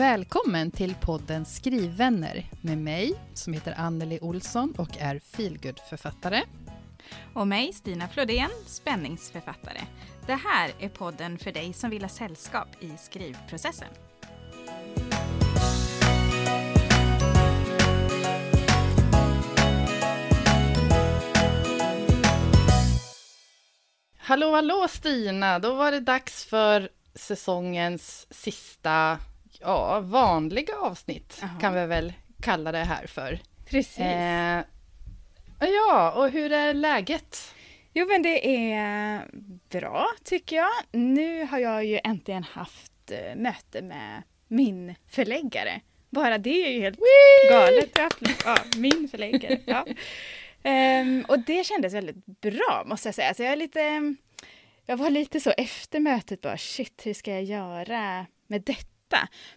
Välkommen till podden Skrivvänner med mig som heter Anneli Olsson och är feelgood-författare. Och mig, Stina Flodén, spänningsförfattare. Det här är podden för dig som vill ha sällskap i skrivprocessen. Hallå, hallå Stina! Då var det dags för säsongens sista, ja, vanliga avsnitt Aha. kan vi väl kalla det här för. Precis. Eh, ja, och hur är läget? Jo, men det är bra tycker jag. Nu har jag ju äntligen haft eh, möte med min förläggare. Bara det är ju helt Whee! galet. Ja, min förläggare. Ja. Um, och det kändes väldigt bra måste jag säga. Så jag är lite jag var lite så efter mötet bara shit, hur ska jag göra med detta?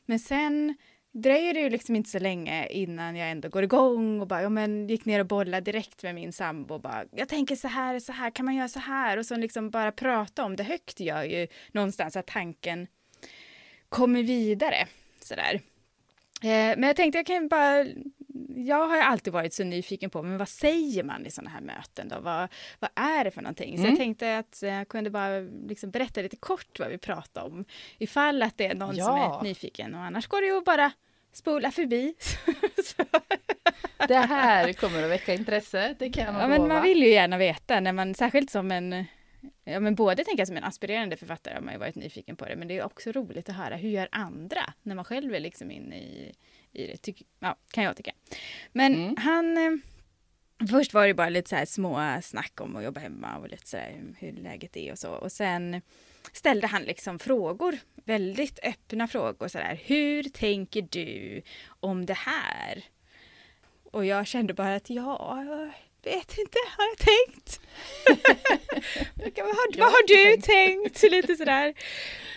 Men sen dröjer det ju liksom inte så länge innan jag ändå går igång och bara, ja men gick ner och bollade direkt med min sambo och bara, jag tänker så här, så här, kan man göra så här? Och så liksom bara prata om det högt gör ju någonstans att tanken kommer vidare sådär. Eh, men jag tänkte jag kan bara jag har alltid varit så nyfiken på, men vad säger man i sådana här möten då? Vad, vad är det för någonting? Mm. Så jag mm. tänkte att jag kunde bara liksom berätta lite kort vad vi pratar om. Ifall att det är någon ja. som är nyfiken och annars går det ju bara spola förbi. det här kommer att väcka intresse, det kan jag ja, men Man vill ju gärna veta, när man, särskilt som en Ja, men både tänka som en aspirerande författare har man ju varit nyfiken på det, men det är också roligt att höra hur gör andra när man själv är liksom inne i, i det, tyck, ja, kan jag tycka. Men mm. han... Eh, först var det bara lite så här små snack om att jobba hemma och lite så här hur läget är och så. Och sen ställde han liksom frågor, väldigt öppna frågor så där. Hur tänker du om det här? Och jag kände bara att ja, vet inte, har jag tänkt? vad, har, vad har du tänkt? Lite sådär.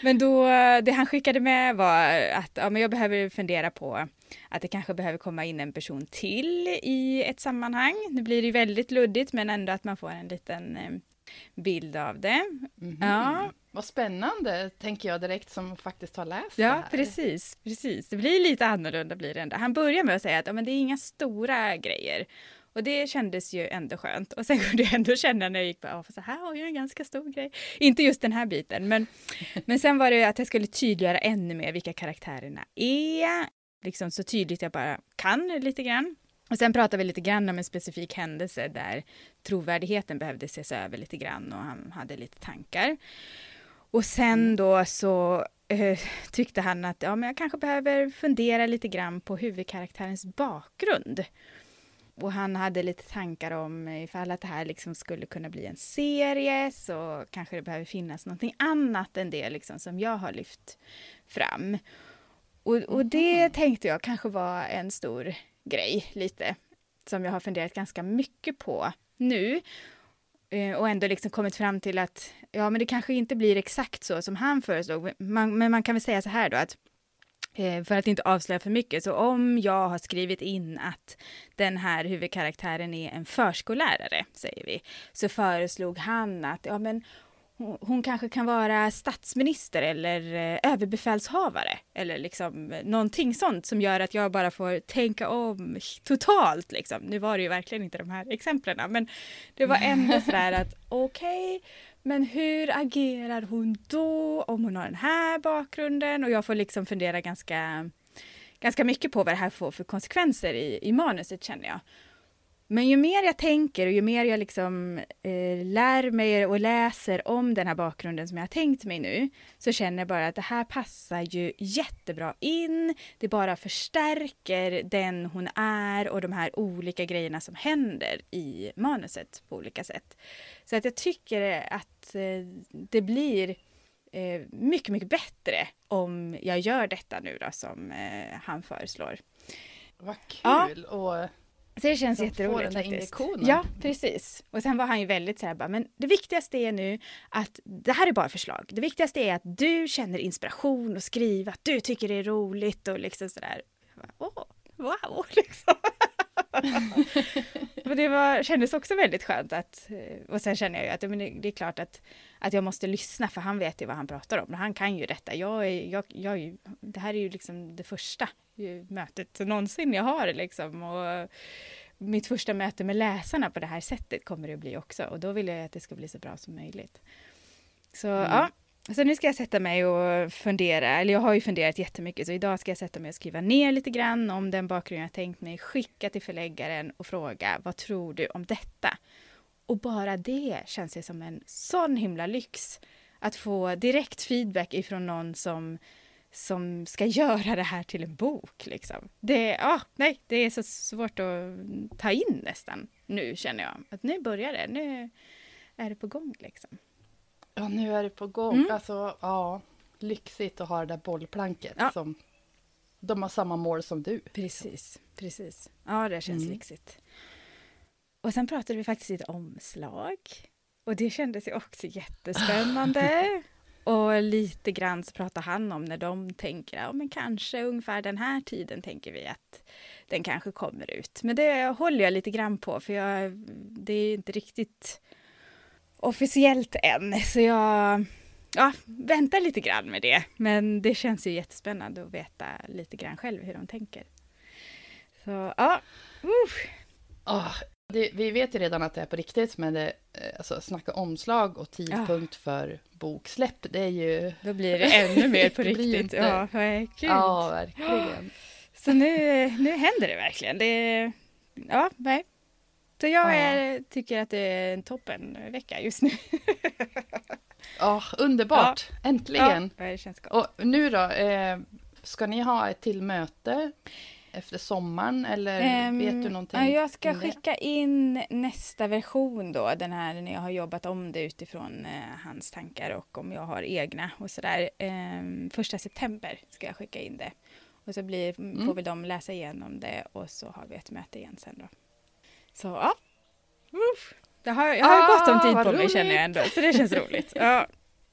Men då, det han skickade med var att ja, men jag behöver fundera på att det kanske behöver komma in en person till i ett sammanhang. Nu blir det väldigt luddigt men ändå att man får en liten eh, bild av det. Mm. Ja. Vad spännande, tänker jag direkt som faktiskt har läst ja, det här. precis, precis. Det blir lite annorlunda blir det ändå. Han börjar med att säga att ja, men det är inga stora grejer. Och det kändes ju ändå skönt. Och sen kunde jag ändå känna när jag gick på, ja, så här har jag en ganska stor grej. Inte just den här biten, men, men sen var det att jag skulle tydliggöra ännu mer vilka karaktärerna är. Liksom så tydligt jag bara kan lite grann. Och sen pratade vi lite grann om en specifik händelse där trovärdigheten behövde ses över lite grann och han hade lite tankar. Och sen mm. då så eh, tyckte han att ja, men jag kanske behöver fundera lite grann på huvudkaraktärens bakgrund. Och han hade lite tankar om ifall att det här liksom skulle kunna bli en serie så kanske det behöver finnas någonting annat än det liksom som jag har lyft fram. Och, och det tänkte jag kanske var en stor grej lite som jag har funderat ganska mycket på nu eh, och ändå liksom kommit fram till att ja, men det kanske inte blir exakt så som han föreslog. Man, men man kan väl säga så här då att Eh, för att inte avslöja för mycket, så om jag har skrivit in att den här huvudkaraktären är en förskollärare, säger vi, så föreslog han att ja, men hon kanske kan vara statsminister eller eh, överbefälshavare eller liksom eh, någonting sånt som gör att jag bara får tänka om totalt liksom. Nu var det ju verkligen inte de här exemplen, men det var ändå sådär att okej, okay, men hur agerar hon då om hon har den här bakgrunden? Och jag får liksom fundera ganska, ganska mycket på vad det här får för konsekvenser i, i manuset känner jag. Men ju mer jag tänker och ju mer jag liksom eh, lär mig och läser om den här bakgrunden som jag har tänkt mig nu, så känner jag bara att det här passar ju jättebra in. Det bara förstärker den hon är och de här olika grejerna som händer i manuset på olika sätt. Så att jag tycker att eh, det blir eh, mycket, mycket bättre om jag gör detta nu då som eh, han föreslår. Vad kul! Ja. Och så det känns jätteroligt faktiskt. Ja, precis. Och sen var han ju väldigt så här, bara, men det viktigaste är nu att det här är bara förslag. Det viktigaste är att du känner inspiration och skriva, att du tycker det är roligt och liksom sådär. Åh, wow, liksom. Och det var, kändes också väldigt skönt att, eh, och sen känner jag ju att det är klart att, att jag måste lyssna för han vet ju vad han pratar om. Han kan ju detta. Jag är, jag, jag, det här är ju liksom det första mötet någonsin jag har liksom. Och mitt första möte med läsarna på det här sättet kommer det att bli också. Och då vill jag att det ska bli så bra som möjligt. Så mm. ja, så nu ska jag sätta mig och fundera, eller jag har ju funderat jättemycket, så idag ska jag sätta mig och skriva ner lite grann om den bakgrund jag tänkt mig, skicka till förläggaren och fråga vad tror du om detta? Och bara det känns ju som en sån himla lyx. Att få direkt feedback ifrån någon som, som ska göra det här till en bok. Liksom. Det, ah, nej, det är så svårt att ta in nästan nu känner jag. Att nu börjar det, nu är det på gång liksom. Ja, nu är det på gång. Mm. Alltså, ja, lyxigt att ha det där bollplanket. Ja. Som, de har samma mål som du. Precis, precis. Ja, det känns mm. lyxigt. Och sen pratade vi faktiskt lite omslag. Och det kändes ju också jättespännande. och lite grann så pratar han om när de tänker, ja men kanske ungefär den här tiden tänker vi att den kanske kommer ut. Men det håller jag lite grann på för jag, det är inte riktigt officiellt än, så jag ja, väntar lite grann med det. Men det känns ju jättespännande att veta lite grann själv hur de tänker. Så ja, uh. oh, det, vi vet ju redan att det är på riktigt, men det, eh, alltså, snacka omslag och tidpunkt ja. för boksläpp, det är ju... Då blir det ännu mer på riktigt. Inte... Ja, verkligen. Ja, verkligen. Så nu, nu händer det verkligen. Det, ja, nej, så jag är, tycker att det är en toppen vecka just nu. Ja, underbart! Ja. Äntligen! Ja, det känns gott. Och nu då, eh, ska ni ha ett till möte efter sommaren eller um, vet du någonting? Ja, jag ska skicka in nästa version då, den här när jag har jobbat om det utifrån eh, hans tankar och om jag har egna och sådär. Eh, första september ska jag skicka in det. Och så blir, mm. får väl de läsa igenom det och så har vi ett möte igen sen då. Så ja. Uff. Det har, jag har ah, gott om tid på roligt. mig känner jag ändå, så det känns roligt. Ja,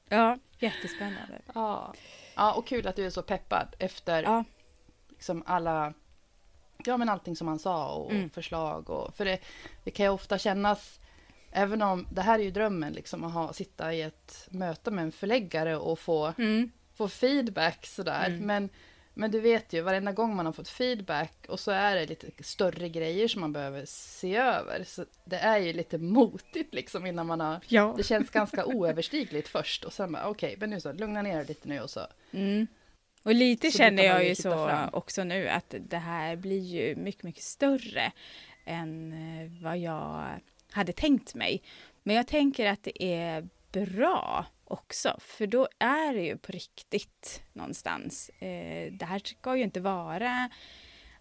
ja jättespännande. Ja. ja, och kul att du är så peppad efter ja. liksom alla, ja men allting som han sa och mm. förslag och, för det, det kan ju ofta kännas Även om det här är ju drömmen, liksom att ha, sitta i ett möte med en förläggare och få, mm. få feedback sådär. Mm. Men men du vet ju, varenda gång man har fått feedback och så är det lite större grejer som man behöver se över. Så det är ju lite motigt liksom innan man har... Ja. Det känns ganska oöverstigligt först och sen bara okej, okay, men nu så, lugna ner dig lite nu och så. Mm. Och lite så känner jag ju så fram. också nu att det här blir ju mycket, mycket större än eh, vad jag hade tänkt mig. Men jag tänker att det är bra också, för då är det ju på riktigt någonstans. Eh, det här ska ju inte vara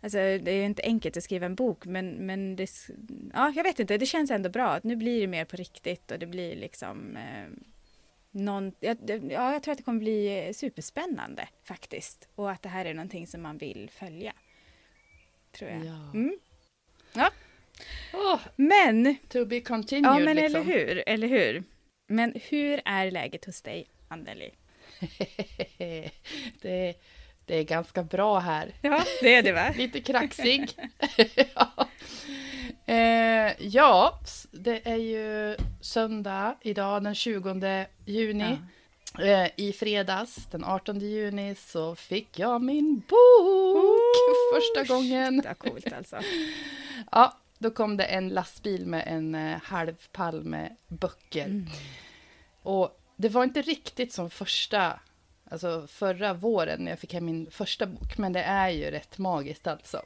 Alltså, det är inte enkelt att skriva en bok, men, men det, ja, jag vet inte, det känns ändå bra. Nu blir det mer på riktigt och det blir liksom eh, någon, ja, ja, jag tror att det kommer bli superspännande faktiskt. Och att det här är någonting som man vill följa. Tror jag. Ja. Mm. ja. Oh, men... To be continued. Ja, men liksom. eller hur, eller hur. Men hur är läget hos dig, Anneli? det, det är ganska bra här. Ja, det är det va? Lite kraxig. ja. Eh, ja, det är ju söndag idag den 20 juni. Ja. Eh, I fredags den 18 juni så fick jag min bok oh, första gången. Är coolt alltså. ja, då kom det en lastbil med en eh, halv pall med böcker. Mm. Och det var inte riktigt som första, alltså förra våren när jag fick hem min första bok, men det är ju rätt magiskt alltså.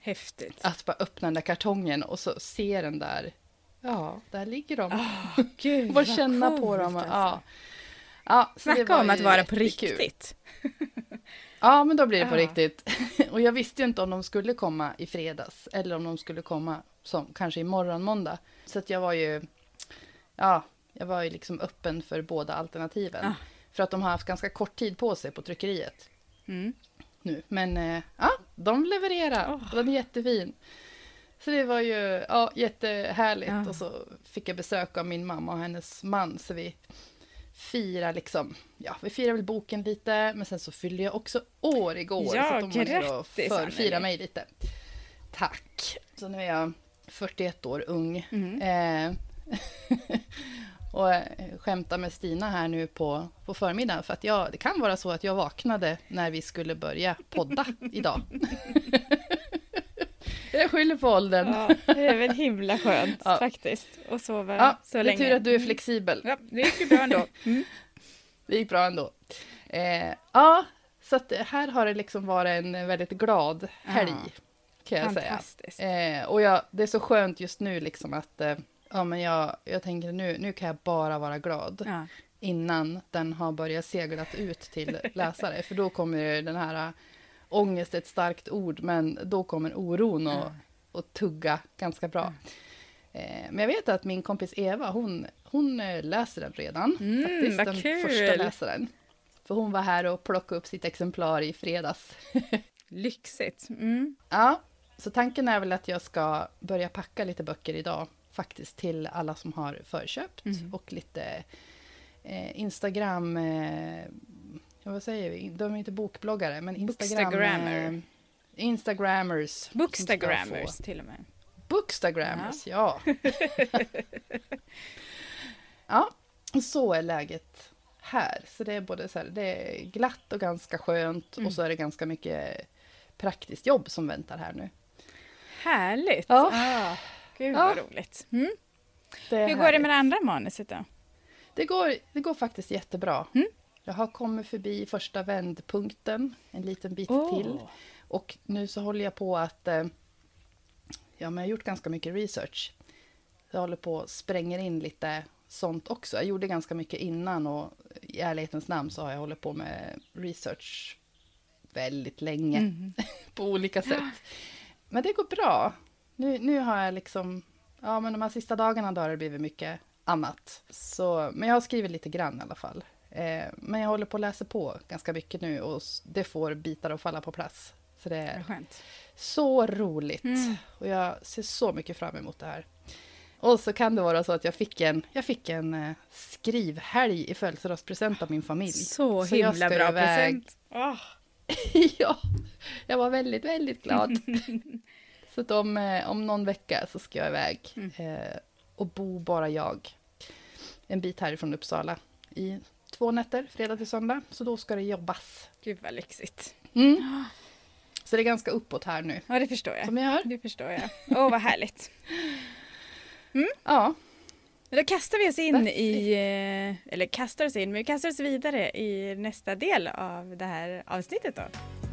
Häftigt. Att bara öppna den där kartongen och så se den där, ja, där ligger de. Oh, Gud, Bara känna på dem. Alltså. Ja. Ja, Snacka om att vara på riktigt. Ja, men då blir det på ja. riktigt. Och jag visste ju inte om de skulle komma i fredags eller om de skulle komma som kanske imorgon måndag. Så att jag var ju, ja, jag var ju liksom öppen för båda alternativen. Ah. För att de har haft ganska kort tid på sig på tryckeriet. Mm. Nu. Men eh, ja, de levererar. Oh. Den är jättefin. Så det var ju ja, jättehärligt. Ja. Och så fick jag besök av min mamma och hennes man. Så vi firar liksom, ja vi firar väl boken lite. Men sen så fyllde jag också år igår. Ja, så att de grattis! För, fira mig lite. Tack! Så nu är jag 41 år ung. Mm. Eh, och eh, skämtar med Stina här nu på, på förmiddagen för att jag, det kan vara så att jag vaknade när vi skulle börja podda idag. jag skyller på åldern. Ja, det är väl himla skönt Ja. faktiskt att sova Ja, så det är länge. tur att du är flexibel. Ja, det gick ju bra ändå. Mm. Det gick bra ändå. Eh, ja, så att här har det liksom varit en väldigt glad helg. Ja. Kan jag säga. Fantastiskt. Eh, och jag, det är så skönt just nu liksom att eh, ja, men jag, jag tänker nu, nu kan jag bara vara glad Ja. innan den har börjat seglat ut till läsare. För då kommer den här äh, ångest, ett starkt ord, men då kommer oron och, Ja. och tugga ganska bra. Eh, men jag vet att min kompis Eva, hon, hon eh, läser den redan. Mm, faktiskt, den kul. första läsaren. För hon var här och plockade upp sitt exemplar i fredags. Lyxigt. Mm. Ja, så tanken är väl att jag ska börja packa lite böcker idag, faktiskt till alla som har förköpt Mhm. och lite eh, Instagram, eh, ja, vad säger vi, de är inte bokbloggare, men Instagram... Bookstagrammer. Eh, Instagrammers. Bookstagrammers till och med. Bookstagrammers, ja. ja, och så är läget här. Så det är både så här, det är glatt och ganska skönt Mm. och så är det ganska mycket praktiskt jobb som väntar här nu. Härligt. Ja. Ah, gud Ja. vad roligt. Mm. Hur går det härligt. med det andra manuset då? Det går, det går faktiskt jättebra. Mm. Jag har kommit förbi första vändpunkten en liten bit Åh. till. Och nu så håller jag på att... Eh, ja, men jag har gjort ganska mycket research. Jag håller på och spränger in lite sånt också. Jag gjorde ganska mycket innan och i ärlighetens namn så har jag hållit på med research väldigt länge Mm. på olika sätt. Men det går bra. Nu, nu har jag liksom, ja men de här sista dagarna då har det blivit mycket annat. Så, men jag har skrivit lite grann i alla fall. Eh, men jag håller på att läsa på ganska mycket nu och det får bitar att falla på plats. Så det är skönt. så roligt. Mm. Och jag ser så mycket fram emot det här. Och så kan det vara så att jag fick en, jag fick en eh, skrivhelg i födelsedagspresent av min familj. Så Så himla bra iväg. present. Ah. ja, jag var väldigt, väldigt glad. så att om, eh, om någon vecka så ska jag iväg Mm. eh, och bo bara jag. En bit härifrån Uppsala i två nätter, fredag till söndag. Så då ska det jobbas. Gud vad lyxigt. Mm. Så det är ganska uppåt här nu, Ja, det förstår jag. som jag hör. Det förstår jag. Åh, vad härligt. Ja, Men då kastar vi oss in That's i, eh, eller kastar oss in, men vi kastar oss vidare i nästa del av det här avsnittet då.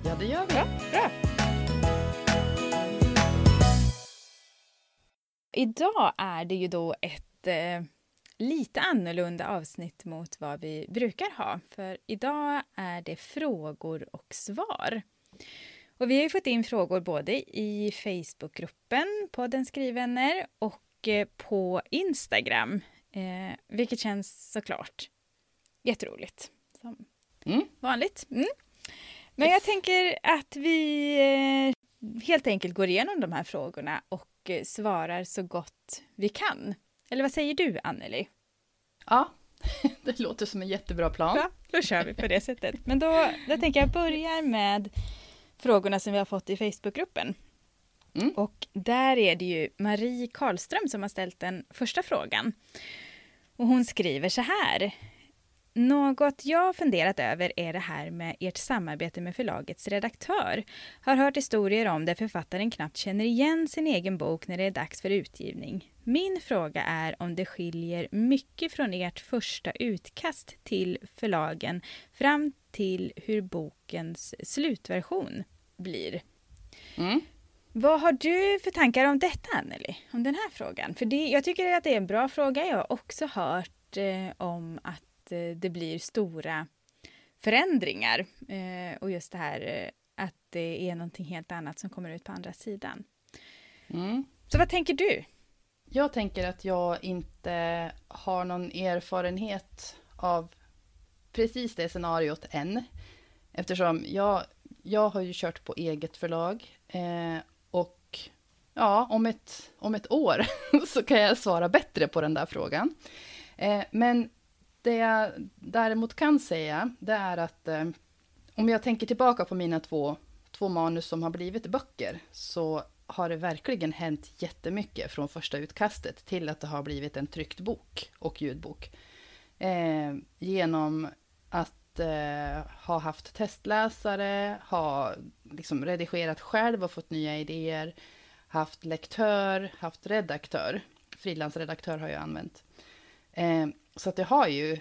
ja det gör vi. Ja, bra. Idag är det ju då ett eh, lite annorlunda avsnitt mot vad vi brukar ha. För idag är det frågor och svar. Och vi har ju fått in frågor både i Facebookgruppen, podden Skrivvänner, och eh, på Instagram. Eh, vilket känns såklart jätteroligt. Som Mm. vanligt. Mm. Men jag tänker att vi eh, helt enkelt går igenom de här frågorna och eh, svarar så gott vi kan. Eller vad säger du, Anneli? Ja, det låter som en jättebra plan. Ja, då kör vi på det sättet. Men då, då tänker jag börja med frågorna som vi har fått i Facebookgruppen. Mm. Och där är det ju Marie Karlström som har ställt den första frågan. Och hon skriver så här. Något jag funderat över är det här med ert samarbete med förlagets redaktör. Har hört historier om där författaren knappt känner igen sin egen bok när det är dags för utgivning. Min fråga är om det skiljer mycket från ert första utkast till förlagen fram till hur bokens slutversion blir. Mm. Vad har du för tankar om detta, Anneli? Om den här frågan? För det, jag tycker att det är en bra fråga. Jag har också hört eh, om att eh, det blir stora förändringar. Eh, och just det här eh, att det är någonting helt annat som kommer ut på andra sidan. Mm. Så vad tänker du? Jag tänker att jag inte har någon erfarenhet av precis det scenariot än. Eftersom jag, jag har ju kört på eget förlag. Eh, och ja, om ett, om ett år så kan jag svara bättre på den där frågan. Eh, men det jag däremot kan säga, det är att eh, om jag tänker tillbaka på mina två, två manus som har blivit böcker, så har det verkligen hänt jättemycket från första utkastet till att det har blivit en tryckt bok och ljudbok. Eh, genom att eh, ha haft testläsare, ha liksom redigerat själv och fått nya idéer, haft lektör, haft redaktör. Frilansredaktör har jag använt. Eh, så att det har ju eh,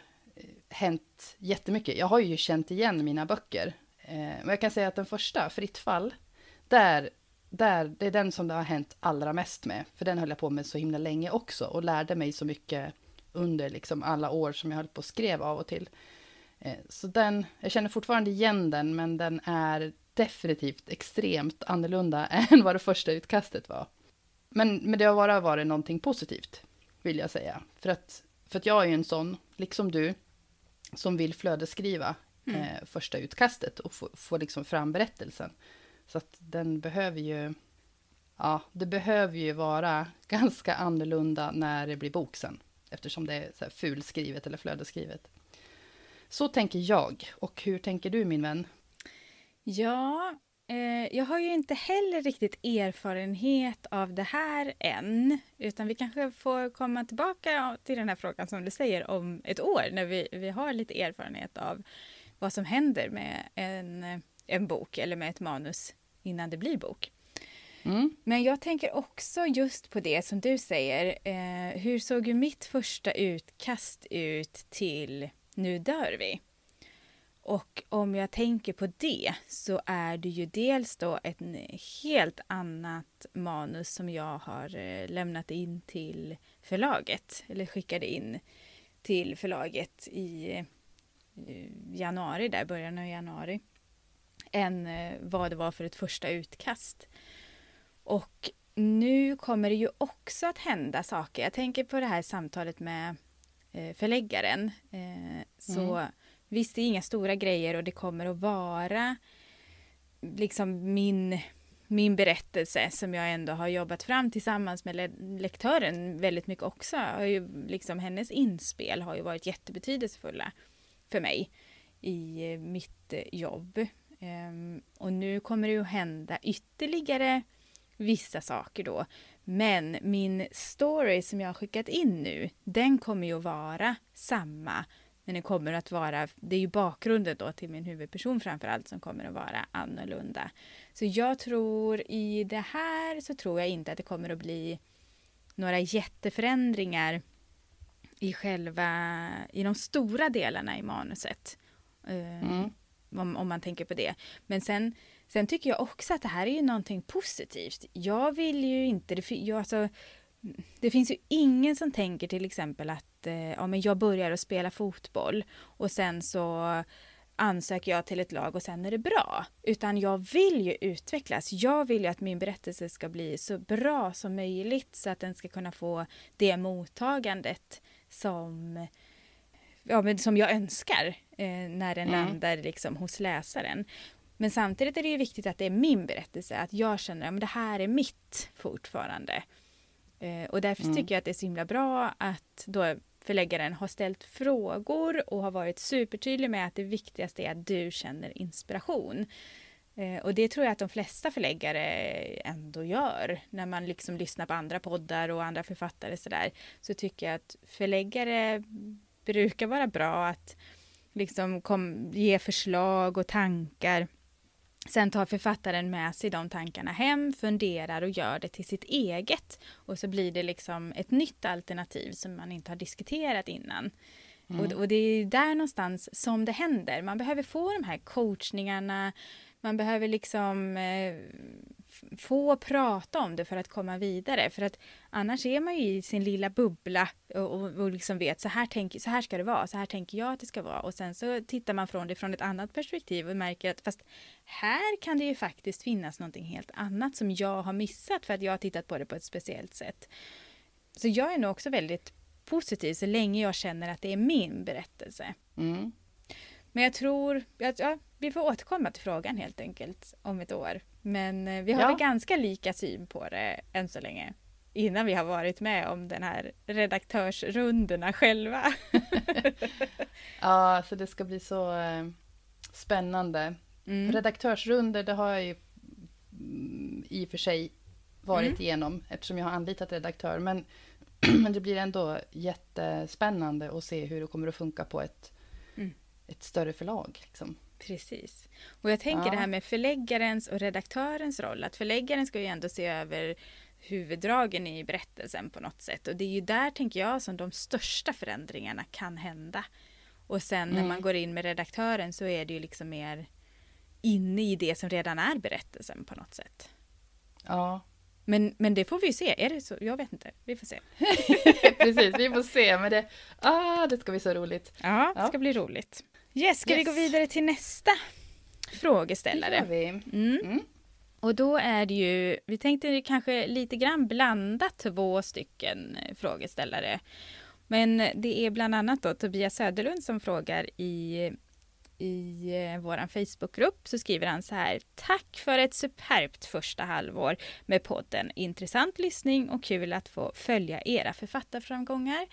hänt jättemycket. Jag har ju känt igen mina böcker. Eh, men jag kan säga att den första, Fritt fall, där, där, det är den som det har hänt allra mest med. För den höll jag på med så himla länge också och lärde mig så mycket under liksom alla år som jag höll på och skrev av och till. Eh, så den, jag känner fortfarande igen den, men den är definitivt extremt annorlunda än vad det första utkastet var. Men, men det har bara varit någonting positivt, vill jag säga. För att, för att jag är ju en sån, liksom du, som vill flödesskriva mm. eh, första utkastet och få, få liksom fram berättelsen. Så att den behöver ju, ja, det behöver ju vara ganska annorlunda när det blir bok sen. Eftersom det är så här fulskrivet eller flödesskrivet. Så tänker jag. Och hur tänker du min vän? Ja, jag har ju inte heller riktigt erfarenhet av det här än. Utan vi kanske får komma tillbaka till den här frågan som du säger om ett år när vi, vi har lite erfarenhet av vad som händer med en, en bok eller med ett manus innan det blir bok. Mm. Men jag tänker också just på det som du säger. Eh, hur såg ju mitt första utkast ut till Nu dör vi? Och om jag tänker på det så är det ju dels då ett helt annat manus som jag har eh, lämnat in till förlaget, eller skickade in till förlaget i eh, januari, där början av januari, än eh, vad det var för ett första utkast. Och nu kommer det ju också att hända saker. Jag tänker på det här samtalet med förläggaren. Så mm Visst, det är inga stora grejer och det kommer att vara liksom min, min berättelse som jag ändå har jobbat fram tillsammans med le lektören väldigt mycket också. Har ju, liksom, hennes inspel har ju varit jättebetydelsefulla för mig i eh, mitt eh, jobb. Um, och nu kommer det att hända ytterligare vissa saker då. Men min story som jag har skickat in nu, den kommer ju att vara samma men det kommer att vara, det är ju bakgrunden då till min huvudperson framförallt som kommer att vara annorlunda. Så jag tror i det här så tror jag inte att det kommer att bli några jätteförändringar i själva, i de stora delarna i manuset. Eh, mm. Om, om man tänker på det. Men sen, sen tycker jag också att det här är ju någonting positivt. Jag vill ju inte, det, jag, alltså, det finns ju ingen som tänker till exempel att eh, ja, men jag börjar att spela fotboll och sen så ansöker jag till ett lag och sen är det bra. Utan jag vill ju utvecklas. Jag vill ju att min berättelse ska bli så bra som möjligt så att den ska kunna få det mottagandet som, ja, men som jag önskar eh, när den mm. landar liksom hos läsaren. Men samtidigt är det ju viktigt att det är min berättelse, att jag känner att det här är mitt fortfarande. Eh, och därför mm. tycker jag att det är så himla bra att då förläggaren har ställt frågor och har varit supertydlig med att det viktigaste är att du känner inspiration. Eh, och det tror jag att de flesta förläggare ändå gör. När man liksom lyssnar på andra poddar och andra författare sådär. Så tycker jag att förläggare brukar vara bra att liksom kom, ge förslag och tankar Sen tar författaren med sig de tankarna hem, funderar och gör det till sitt eget. Och så blir det liksom ett nytt alternativ som man inte har diskuterat innan. Mm. Och, och, det är där någonstans som det händer. Man behöver få de här coachningarna, man behöver liksom eh, få prata om det för att komma vidare. För att annars är man ju i sin lilla bubbla och, och, och liksom vet så här, tänk, så här ska det vara, så här tänker jag att det ska vara. Och sen så tittar man från det från ett annat perspektiv och märker att fast här kan det ju faktiskt finnas någonting helt annat som jag har missat för att jag har tittat på det på ett speciellt sätt. Så jag är nog också väldigt positiv så länge jag känner att det är min berättelse. Mm. Men jag tror, ja, vi får återkomma till frågan helt enkelt om ett år. Men eh, vi har ja. väl ganska lika syn på det än så länge. Innan vi har varit med om den här redaktörsrundorna själva. ja, så det ska bli så eh, spännande. Mm. Redaktörsrunder, det har jag ju mm, i och för sig varit Mm. igenom eftersom jag har anlitat redaktör. Men, men det blir ändå jättespännande att se hur det kommer att funka på ett. Ett större förlag. Liksom. Precis. Och jag tänker Ja. det här med förläggarens och redaktörens roll. Att förläggaren ska ju ändå se över huvuddragen i berättelsen på något sätt. Och det är ju där, tänker jag, som de största förändringarna kan hända. Och sen när Mm. man går in med redaktören så är det ju liksom mer inne i det som redan är berättelsen på något sätt. Ja, Men, men det får vi ju se. Är det så? Jag vet inte. Vi får se. precis. Vi får se. Men det, ah, det ska bli så roligt. Ja, det Ja. ska bli roligt. Yes, ska vi Yes. gå vidare till nästa Det frågeställare? gör vi. Mm. Mm. Och då är det ju, vi tänkte kanske lite grann blanda två stycken eh, frågeställare. Men det är bland annat då Tobias Söderlund som frågar i, i eh, vår Facebookgrupp så skriver han så här. Tack för ett superbt första halvår med podden. Intressant lyssning och kul att få följa era författarframgångar.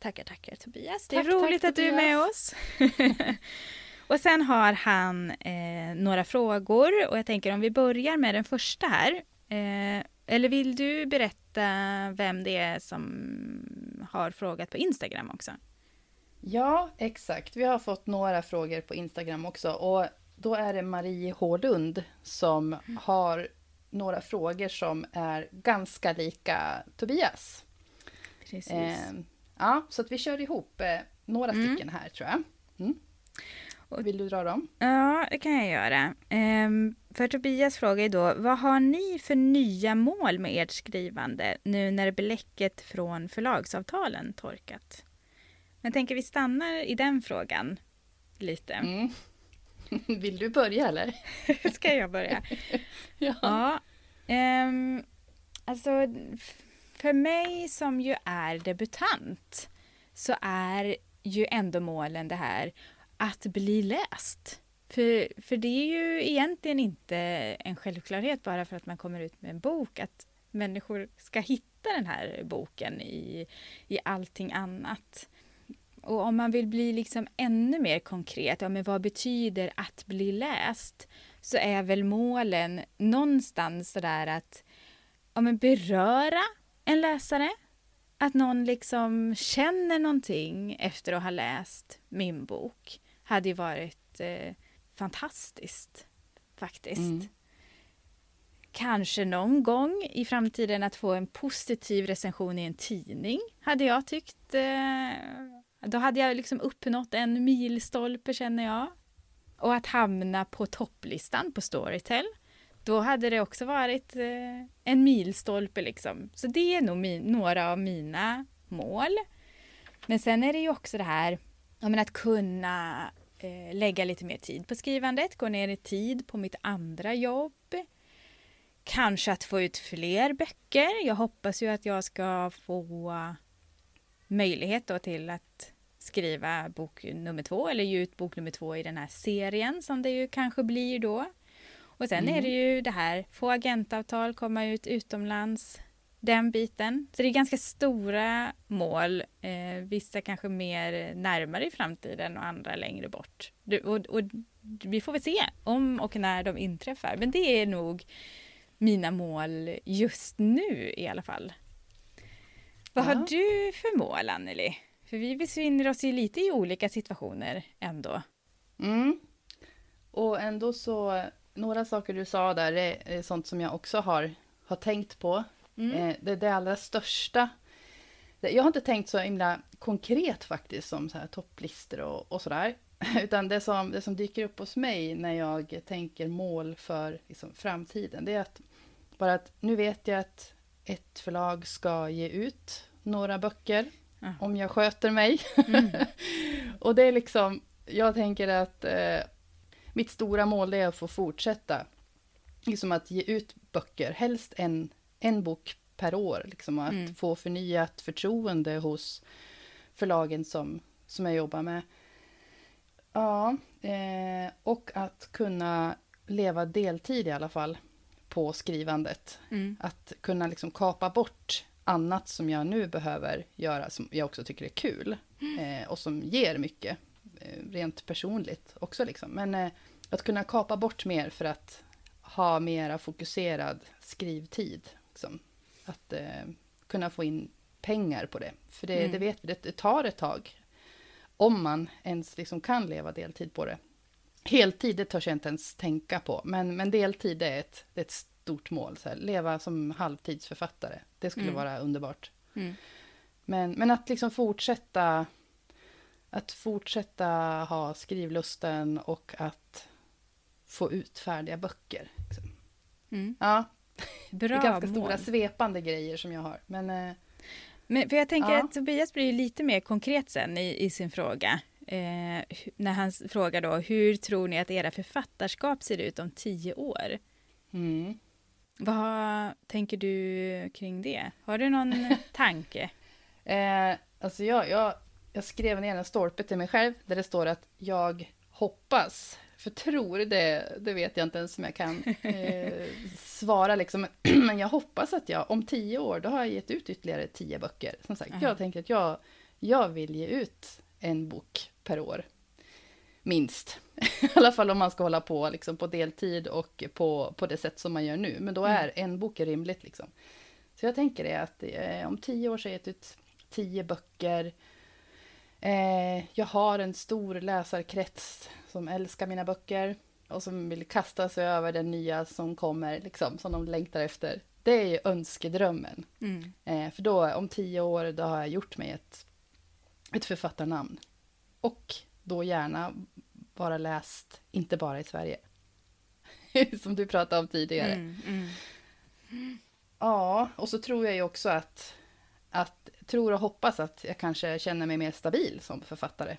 Tackar, tackar Tobias. Det är Tack, roligt tack, att du är med oss. och sen har han eh, några frågor och jag tänker om vi börjar med den första här. Eh, eller vill du berätta vem det är som har frågat på Instagram också? Ja, exakt. Vi har fått några frågor på Instagram också. Och då är det Marie Hårdund som har några frågor som är ganska lika Tobias. Precis. Eh, ja, så att vi kör ihop eh, några Mm. stycken här tror jag. Mm. Vill du dra dem? Ja, det kan jag göra. Ehm, för Tobias frågar ju då, vad har ni för nya mål med ert skrivande nu när bläcket från förlagsavtalen torkat? Men tänker vi stannar i den frågan lite. Mm. Vill du börja eller? Ska jag börja? Ja. Ja. ehm, alltså, för mig som ju är debutant så är ju ändå målen det här att bli läst. För, för det är ju egentligen inte en självklarhet bara för att man kommer ut med en bok att människor ska hitta den här boken i, i allting annat. Och om man vill bli liksom ännu mer konkret, ja men vad betyder att bli läst? Så är väl målen någonstans sådär att ja, men beröra en läsare. Att någon liksom känner någonting efter att ha läst min bok hade ju varit eh, fantastiskt faktiskt. Mm. Kanske någon gång i framtiden att få en positiv recension i en tidning hade jag tyckt. Eh, då hade jag liksom uppnått en milstolpe känner jag. Och att hamna på topplistan på Storytel. Då hade det också varit eh, en milstolpe liksom. Så det är nog min, några av mina mål. Men sen är det ju också det här menar, att kunna eh, lägga lite mer tid på skrivandet, gå ner i tid på mitt andra jobb. Kanske att få ut fler böcker. Jag hoppas ju att jag ska få möjlighet då till att skriva bok nummer två eller ge ut bok nummer två i den här serien som det ju kanske blir då. Och sen är det ju det här, få agentavtal, komma ut utomlands, den biten. Så det är ganska stora mål, eh, vissa kanske mer närmare i framtiden och andra längre bort. Du, och, och vi får väl se om och när de inträffar, men det är nog mina mål just nu i alla fall. Vad har Ja. du för mål, Anneli? För vi befinner oss ju lite i olika situationer ändå. Mm. Och ändå så, några saker du sa där är, sånt som jag också har, har tänkt på. Mm. Eh, det, det allra största. Jag har inte tänkt så himla konkret faktiskt som så här topplistor och, och sådär. Utan det som, det som dyker upp hos mig när jag tänker mål för liksom, framtiden. Det är att bara att nu vet jag att ett förlag ska ge ut några böcker. Ja. Om jag sköter mig. Mm. och det är liksom, jag tänker att eh, mitt stora mål är att få fortsätta. Liksom att ge ut böcker, helst en, en bok per år. Liksom, att Mm. få förnyat förtroende hos förlagen som, som jag jobbar med. Ja, eh, och att kunna leva deltid i alla fall på skrivandet. Mm. Att kunna liksom kapa bort annat som jag nu behöver göra, som jag också tycker är kul. Eh, och som ger mycket, rent personligt också. Liksom. Men eh, att kunna kapa bort mer för att ha mera fokuserad skrivtid. Liksom. Att eh, kunna få in pengar på det. För det, Mm. det vet vi, det, det tar ett tag. Om man ens liksom kan leva deltid på det. Heltid, det törs jag inte ens tänka på. Men, men deltid, det är ett, det är ett stort mål. Så här, leva som halvtidsförfattare. Det skulle Mm. vara underbart. Mm. Men, men att liksom fortsätta att fortsätta ha skrivlusten och att få ut färdiga böcker. Liksom. Mm. Ja, Bra det är ganska mål. stora svepande grejer som jag har. Men eh, Men för jag tänker Ja. att Tobias blir lite mer konkret sen i, i sin fråga. Eh, när han frågar då, hur tror ni att era författarskap ser ut om tio år? mm. Vad tänker du kring det? Har du någon tanke? eh, alltså jag, jag, jag skrev ner en stolpe till mig själv där det står att jag hoppas, för tror det, det vet jag inte ens om jag kan eh, svara liksom. Men jag hoppas att jag om tio år, då har jag gett ut ytterligare tio böcker. Som sagt, Aha. jag tänker att jag, jag vill ge ut en bok per år. Minst. I alla fall om man ska hålla på liksom, på deltid och på, på det sätt som man gör nu. Men då är en bok rimligt. Liksom. Så jag tänker det att eh, om tio år så har jag gett ut tio böcker. Eh, jag har en stor läsarkrets som älskar mina böcker och som vill kasta sig över den nya som kommer, liksom, som de längtar efter. Det är ju önskedrömmen. Mm. Eh, för då, om tio år, då har jag gjort mig ett, ett författarnamn. Och då gärna vara läst, inte bara i Sverige. Som du pratade om tidigare. Mm, mm. Ja, och så tror jag ju också att, att, tror och hoppas att jag kanske känner mig mer stabil som författare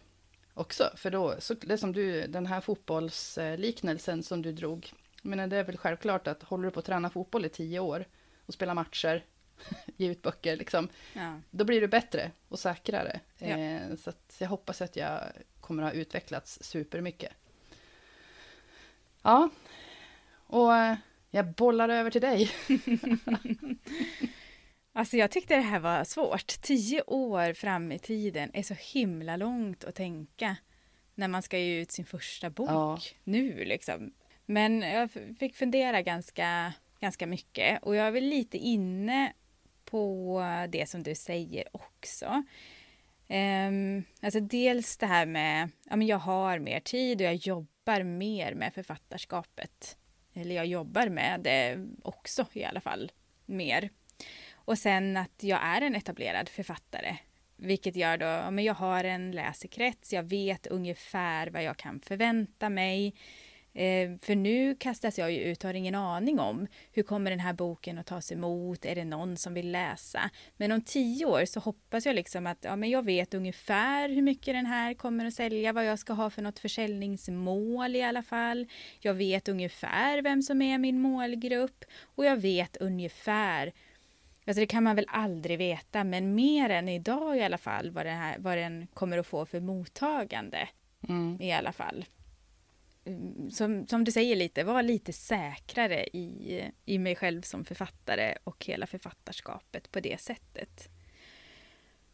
också. För då, så, det som du, den här fotbollsliknelsen som du drog, men det är väl självklart att håller du på att träna fotboll i tio år och spela matcher, ge ut böcker, liksom, Ja. då blir du bättre och säkrare. Ja. Eh, så jag hoppas att jag kommer att ha utvecklats supermycket. Ja, och eh, jag bollar över till dig. Alltså jag tyckte det här var svårt. Tio år fram i tiden är så himla långt att tänka när man ska ge ut sin första bok Ja. nu liksom. Men jag fick fundera ganska, ganska mycket och jag är väl lite inne på det som du säger också. Um, alltså dels det här med, ja men jag har mer tid och jag jobbar mer med författarskapet. Eller jag jobbar med det också i alla fall, mer. Och sen att jag är en etablerad författare. Vilket gör då, men jag har en läsekrets, jag vet ungefär vad jag kan förvänta mig. Eh, för nu kastas jag ju ut och har ingen aning om hur kommer den här boken att tas emot, är det någon som vill läsa? Men om tio år så hoppas jag liksom att ja, men jag vet ungefär hur mycket den här kommer att sälja, vad jag ska ha för något försäljningsmål i alla fall. Jag vet ungefär vem som är min målgrupp och jag vet ungefär Alltså det kan man väl aldrig veta, men mer än idag i alla fall vad, det här, vad den kommer att få för mottagande Mm. i alla fall. Mm, Som, som du säger lite, var lite säkrare i, i mig själv som författare och hela författarskapet på det sättet.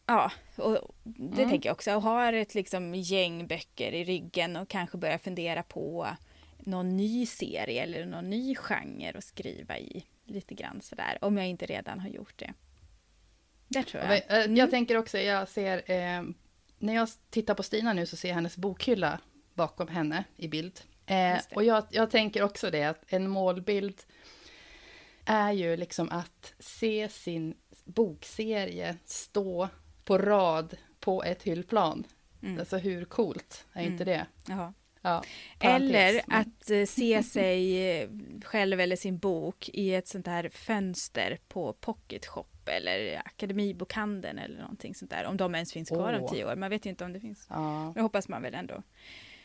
Ja, och det Mm. tänker jag också. Och har ett liksom gäng böcker i ryggen och kanske börja fundera på någon ny serie eller någon ny genre att skriva i. Lite grann sådär, om jag inte redan har gjort det. Det tror jag. eh, Mm. Jag tänker också, jag ser, eh, när jag tittar på Stina nu så ser jag hennes bokhylla bakom henne i bild. Eh, och jag, jag tänker också det, att en målbild är ju liksom att se sin bokserie stå på rad på ett hyllplan. Mm. Alltså hur coolt är inte det? Jaha. Ja. Eller Men- att eh, se sig eh, själv eller sin bok i ett sånt här fönster på Pocket Shop eller Akademibokhandeln eller någonting sånt där. Om de ens finns kvar om Åh. tio år. Man vet ju inte om det finns. Ja, Det hoppas man väl ändå.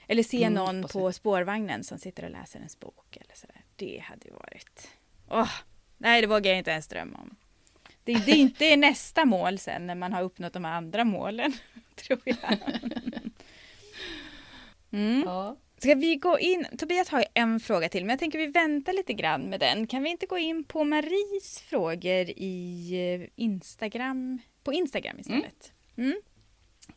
Eller se Mm, någon på spårvagnen som sitter och läser ens bok eller sådär. Det hade ju varit... Åh! Nej, det vågar jag inte ens drömma om. Det, det är inte nästa mål sen när man har uppnått de andra målen, tror jag. Mm. ja. Ska vi gå in? Tobias har ju en fråga till, men jag tänker vi väntar lite grann med den. Kan vi inte gå in på Maries frågor i eh, Instagram, på Instagram istället? Mm.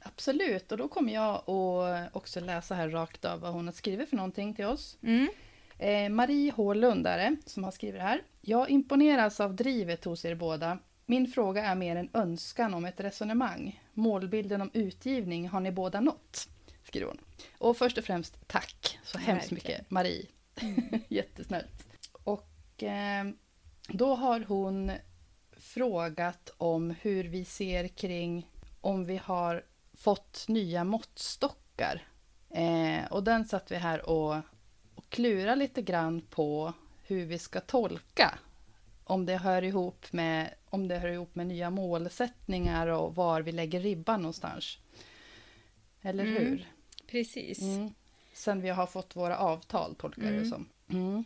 absolut. Och då kommer jag att också läsa här rakt av vad hon har skrivit för någonting till oss. Mm. Eh, Marie H Lundare som har skrivit det här. Jag imponeras av drivet hos er båda. Min fråga är mer en önskan om ett resonemang. Målbilden om utgivning har ni båda nått, skriver hon. Och först och främst tack så hemskt Verkligen. mycket Marie. Jättesnällt. Och eh, då har hon frågat om hur vi ser kring om vi har fått nya måttstockar. Eh, och den satt vi här och, och klurade lite grann på hur vi ska tolka. Om det hör ihop med, om det hör ihop med nya målsättningar och var vi lägger ribban någonstans. Eller Mm. hur? Precis. Mm. Sen vi har fått våra avtal, tolkar jag det Mm. som. Mm.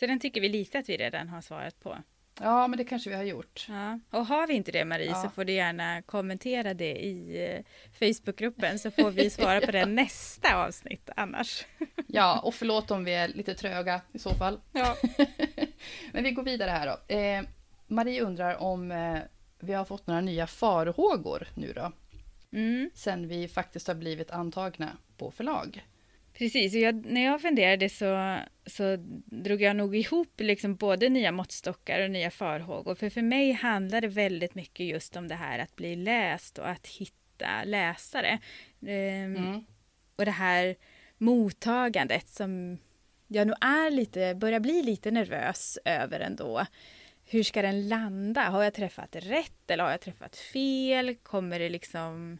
Så den tycker vi lite att vi redan har svarat på. Ja, men det kanske vi har gjort. Ja. Och har vi inte det Marie Ja. så får du gärna kommentera det i eh, Facebookgruppen så får vi svara på det nästa avsnitt annars. Ja, och förlåt om vi är lite tröga i så fall. Ja. Men vi går vidare här då. Eh, Marie undrar om eh, vi har fått några nya farhågor nu då, Mm. sen vi faktiskt har blivit antagna på förlag. Precis, och jag, när jag funderade så, så drog jag nog ihop liksom både nya måttstockar och nya farhågor. För för mig handlar det väldigt mycket just om det här att bli läst och att hitta läsare. Ehm, Mm. Och det här mottagandet som jag nog är lite, börjar bli lite nervös över ändå. Hur ska den landa? Har jag träffat rätt eller har jag träffat fel? Kommer det liksom...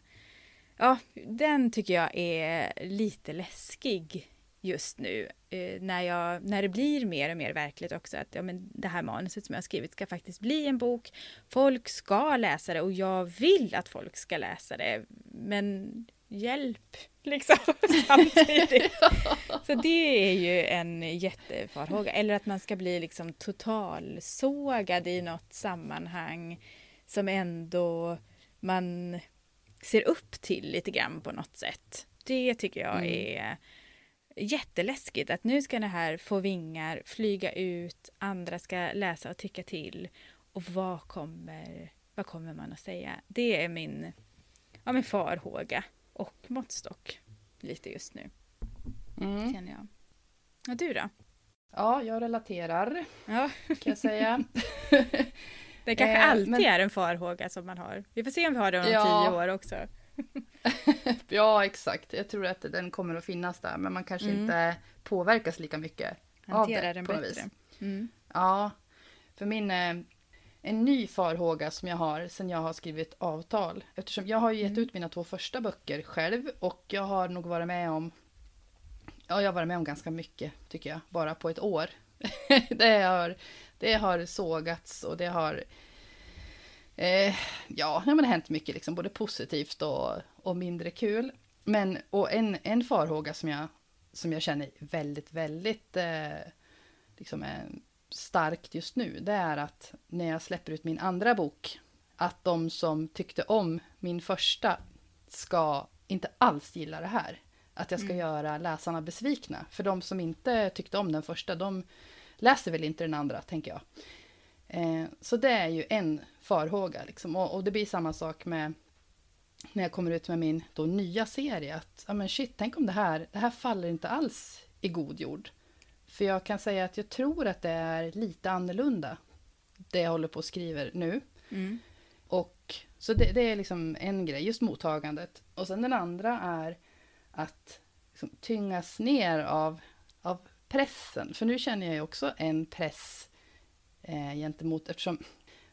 Ja, den tycker jag är lite läskig just nu. Eh, när, jag, när det blir mer och mer verkligt också att ja, men det här manuset som jag har skrivit ska faktiskt bli en bok. Folk ska läsa det och jag vill att folk ska läsa det. Men hjälp, liksom, samtidigt. Så det är ju en jättefarhåga. Eller att man ska bli liksom totalsågad i något sammanhang som ändå man ser upp till lite grann på något sätt. Det tycker jag Mm. är jätteläskigt att nu ska det här få vingar, flyga ut, andra ska läsa och tycka till. Och vad kommer, vad kommer man att säga? Det är min, ja, min farhåga och måttstock lite just nu, Mm. känner jag. Och du då? Ja, jag relaterar Ja, kan jag säga. det kanske Eh, alltid men- är en farhåga som man har. Vi får se om vi har det om Ja. tio år också. ja, exakt. Jag tror att den kommer att finnas där, men man kanske Mm. inte påverkas lika mycket av Hantera det den på något bättre. Mm. Ja, för min... En ny farhåga som jag har sen jag har skrivit avtal. Eftersom jag har ju gett Mm. ut mina två första böcker själv och jag har nog varit med om... Ja, jag har varit med om ganska mycket tycker jag, bara på ett år. det, har, det har sågats och det har... Eh, ja, men det har hänt mycket, liksom, både positivt och, och mindre kul. Men och en, en farhåga som jag, som jag känner väldigt, väldigt eh, liksom, eh, starkt just nu, det är att när jag släpper ut min andra bok, att de som tyckte om min första ska inte alls gilla det här. Att jag ska Mm. göra läsarna besvikna. För de som inte tyckte om den första, de läser väl inte den andra, tänker jag. Eh, så det är ju en farhåga. Liksom. Och, och det blir samma sak med när jag kommer ut med min då nya serie. Att, ja men shit, tänk om det här, det här faller inte alls i god jord. För jag kan säga att jag tror att det är lite annorlunda, det jag håller på och skriver nu. Mm. Och, så det, det är liksom en grej, just mottagandet. Och sen den andra är att liksom, tyngas ner av, av pressen. För nu känner jag ju också en press eh, gentemot, eftersom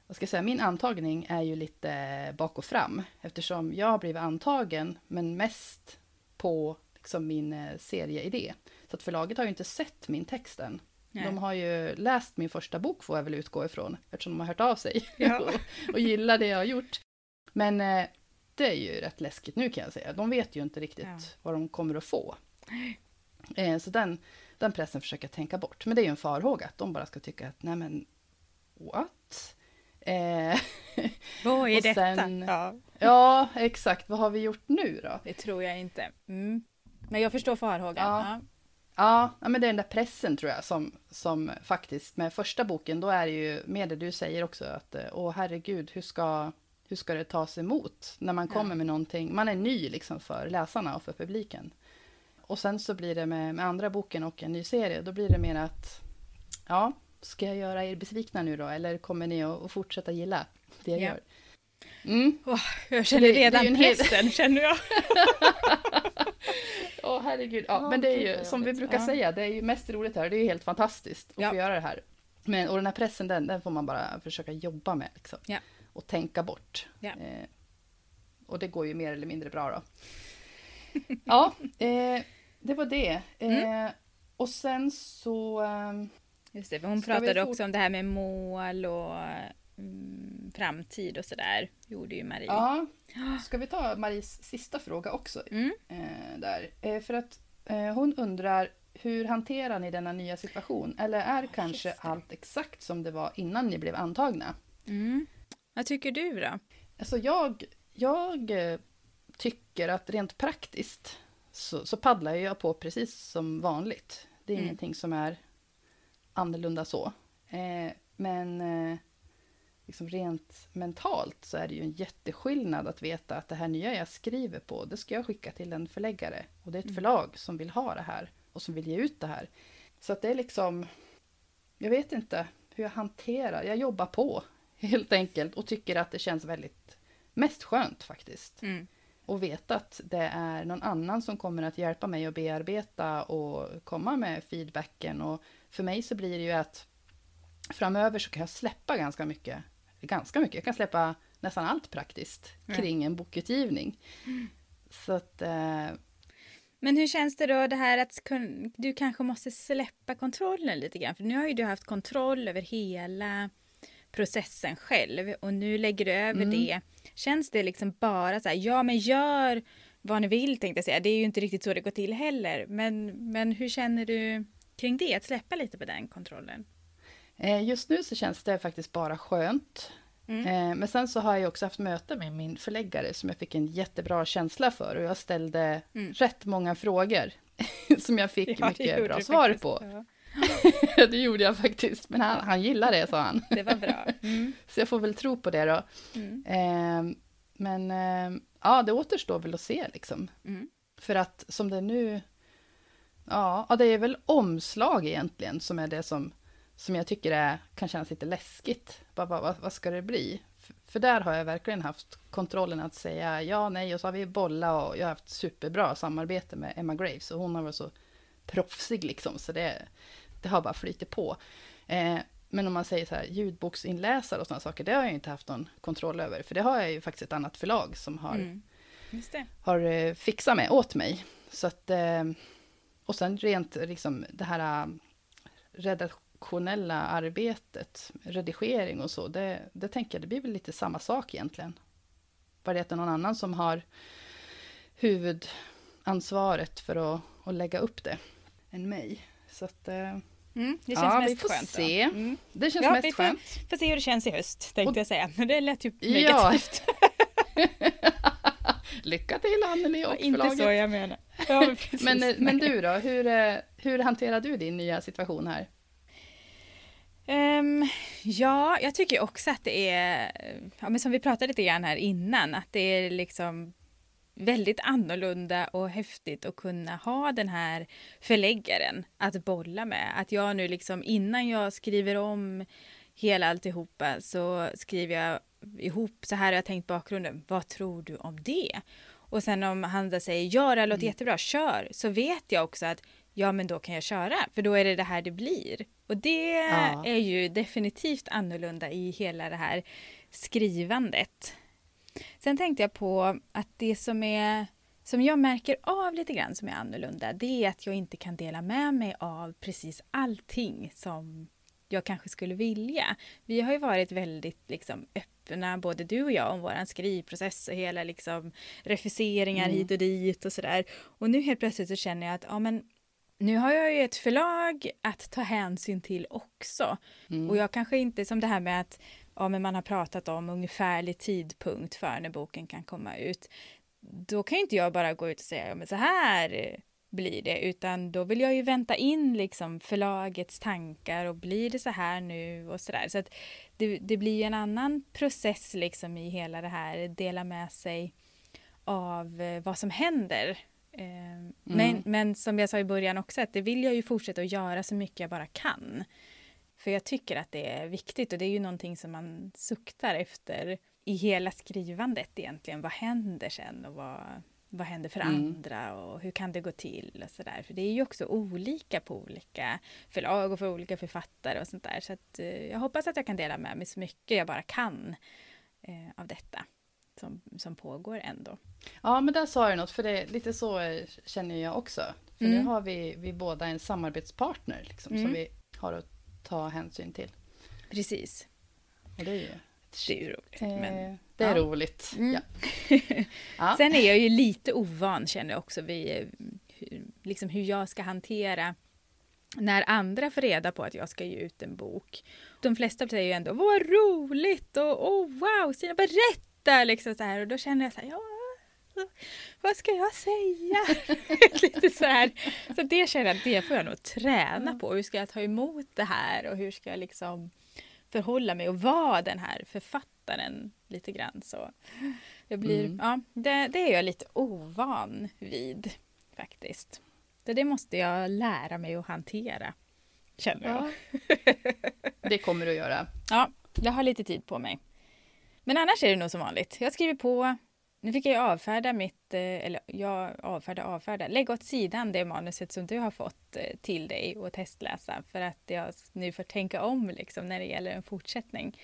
vad ska jag säga, min antagning är ju lite bak och fram. Eftersom jag har blivit antagen, men mest på liksom, min eh, serieidé. Så att förlaget har ju inte sett min text än. Nej. De har ju läst min första bok får jag väl utgå ifrån, eftersom de har hört av sig Ja. och, och gillar det jag har gjort. Men eh, det är ju rätt läskigt nu kan jag säga. De vet ju inte riktigt Ja. vad de kommer att få. Eh, så den, den pressen försöker jag tänka bort. Men det är ju en farhåga att de bara ska tycka att nej men what? Eh, Vad är detta? sen- Ja, ja, exakt. Vad har vi gjort nu då? det tror jag inte. Mm. Men jag förstår farhågan. Ja. Ja. Ja, ja, men det är den där pressen tror jag som, som faktiskt med första boken, då är det ju med det du säger också att eh, åh herregud, hur ska, hur ska det tas emot när man Ja. kommer med någonting? Man är ny liksom för läsarna och för publiken. Och sen så blir det med, med andra boken och en ny serie, då blir det mer att ja, ska jag göra er besvikna nu då? Eller kommer ni att, att fortsätta gilla det jag Ja. gör? Mm. Åh, jag känner Det- det redan en hel- pressen, känner jag. Åh herregud. Ja, Ja, men det är ju som vi brukar säga, det är ju mest roligt här. Det är ju helt fantastiskt att få göra det här. Men, och den här pressen, den, den får man bara försöka jobba med. Liksom. Och tänka bort. Eh, och det går ju mer eller mindre bra då. ja, eh, det var det. Eh, Mm. Och sen så... ehm, Just det, hon pratade också om det här med mål och mm, framtid och sådär. Gjorde ju Marie. Ja, ska vi ta Maries sista fråga också? Mm. Eh, där. Eh, för att eh, hon undrar, hur hanterar ni denna nya situation? Eller är kanske just det. allt exakt som det var innan ni blev antagna? Mm. Vad tycker du då? Alltså jag, jag eh, tycker att rent praktiskt så, så paddlar jag på precis som vanligt. Det är Mm. ingenting som är annorlunda så. Eh, men eh, liksom rent mentalt så är det ju en jätteskillnad att veta att det här nya jag skriver på, det ska jag skicka till en förläggare. Och det är ett Mm. förlag som vill ha det här och som vill ge ut det här. Så att det är liksom, jag vet inte hur jag hanterar, jag jobbar på helt enkelt och tycker att det känns väldigt mest skönt faktiskt. Mm. Och veta att det är någon annan som kommer att hjälpa mig att bearbeta och komma med feedbacken. Och för mig så blir det ju att framöver så kan jag släppa ganska mycket. Ganska mycket, jag kan släppa nästan allt praktiskt kring en bokutgivning. Så att, eh, Men hur känns det då det här att du kanske måste släppa kontrollen lite grann? För nu har ju du haft kontroll över hela processen själv och nu lägger du över Mm. det. Känns det liksom bara så här, ja men gör vad ni vill tänkte jag säga. Det är ju inte riktigt så det går till heller. Men, men hur känner du kring det? Att släppa lite på den kontrollen? Eh, just nu så känns det faktiskt bara skönt. Mm. Eh, men sen så har jag också haft möte med min förläggare som jag fick en jättebra känsla för. Och jag ställde Mm. rätt många frågor som jag fick Ja, mycket bra svar faktiskt. på. Ja, det gjorde jag faktiskt. Men han, han gillar det, sa han. det var bra. Mm. Så jag får väl tro på det då. Mm. Eh, men eh, ja, det återstår väl att se liksom. Mm. För att som det är nu, ja, ja, det är väl omslag egentligen som är det som, som jag tycker är, kan kännas lite läskigt. Bara, vad, vad ska det bli? För, för där har jag verkligen haft kontrollen att säga ja, nej, och så har vi bollat och jag har haft superbra samarbete med Emma Graves och hon har varit så proffsig liksom, så det, det har bara flyttit på. Eh, men om man säger så här, ljudboksinläsare och sådana saker, det har jag inte haft någon kontroll över, för det har jag ju faktiskt ett annat förlag som har Mm. Har eh, fixat med åt mig. Så att, eh, och sen rent liksom det här eh, redaktionella arbetet, redigering och så, det, det tänker jag, det blir väl lite samma sak egentligen. Bara det att det är någon annan som har huvudansvaret för att, att lägga upp det, än mig. Så att, eh, Mm. Det känns ja, mest vi får skönt. se. Mm. Det känns Ja, mest vi får- skönt. Får se hur det känns i höst, tänkte Och- jag säga. Men det lät ju Ja. negativt. Lycka till Anneli och inte förlaget. så jag menar. Ja, men, precis. Men, eh, men du då, hur, eh, hur hanterar du din nya situation här? Ehm, ja, jag tycker också att det är, ja, men som vi pratade lite grann här innan, att det är liksom väldigt annorlunda och häftigt att kunna ha den här förläggaren att bolla med. Att jag nu liksom innan jag skriver om hela alltihopa så skriver jag ihop, så här har jag tänkt bakgrunden, vad tror du om det? Och sen om han säger ja det här låter jättebra, kör, så vet jag också att ja men då kan jag köra, för då är det det här det blir. Och det Ja. är ju definitivt annorlunda i hela det här skrivandet. Sen tänkte jag på att det som är som jag märker av lite grann som är annorlunda, det är att jag inte kan dela med mig av precis allting som jag kanske skulle vilja. Vi har ju varit väldigt liksom, öppna, både du och jag, om vår skrivprocess och hela liksom, refuseringar Mm. hit och dit och sådär. Och nu helt plötsligt så känner jag att ja, men, nu har jag ju ett förlag att ta hänsyn till också. Mm. Och jag kanske inte, som det här med att ja, men man har pratat om ungefärlig tidpunkt för när boken kan komma ut. Då kan inte jag bara gå ut och säga, ja men så här blir det, utan då vill jag ju vänta in liksom förlagets tankar och blir det så här nu och så där. Så att det, det blir ju en annan process liksom i hela det här, dela med sig av eh, vad som händer Eh, men, men som jag sa i början också, att det vill jag ju fortsätta att göra så mycket jag bara kan. För jag tycker att det är viktigt och det är ju någonting som man suktar efter i hela skrivandet egentligen. Vad händer sen och vad, vad händer för mm. andra och hur kan det gå till och sådär. För det är ju också olika på olika förlag och för olika författare och sånt där. Så att, eh, jag hoppas att jag kan dela med mig så mycket jag bara kan eh, av detta som, som pågår ändå. Ja, men där sa du något, för det, lite så känner jag också. För mm. nu har vi, vi båda en samarbetspartner liksom, mm. som vi har att ta hänsyn till. Precis. Och det är ju, det är ju roligt. Eh, men, det är ja. roligt. Mm. Ja. ja. Sen är jag ju lite ovan känner jag också vid liksom hur jag ska hantera när andra får reda på att jag ska ge ut en bok. De flesta säger ju ändå vad roligt och oh, wow, Stina berätta liksom så här och då känner jag så här, ja vad ska jag säga? Lite så här. Så det känner jag, det får jag nog träna på. Hur ska jag ta emot det här och hur ska jag liksom förhålla mig och vara den här författaren lite grann så. Jag blir, mm. ja, det, det, är jag lite ovan vid faktiskt. Så det måste jag lära mig att hantera, känner jag. det kommer du att göra. Ja, jag har lite tid på mig. Men annars är det nog som vanligt. Jag skriver på, nu fick jag avfärda mitt, eh, eller jag avfärda, avfärda, lägg åt sidan det manuset som du har fått eh, till dig och testläsa för att jag nu får tänka om liksom när det gäller en fortsättning.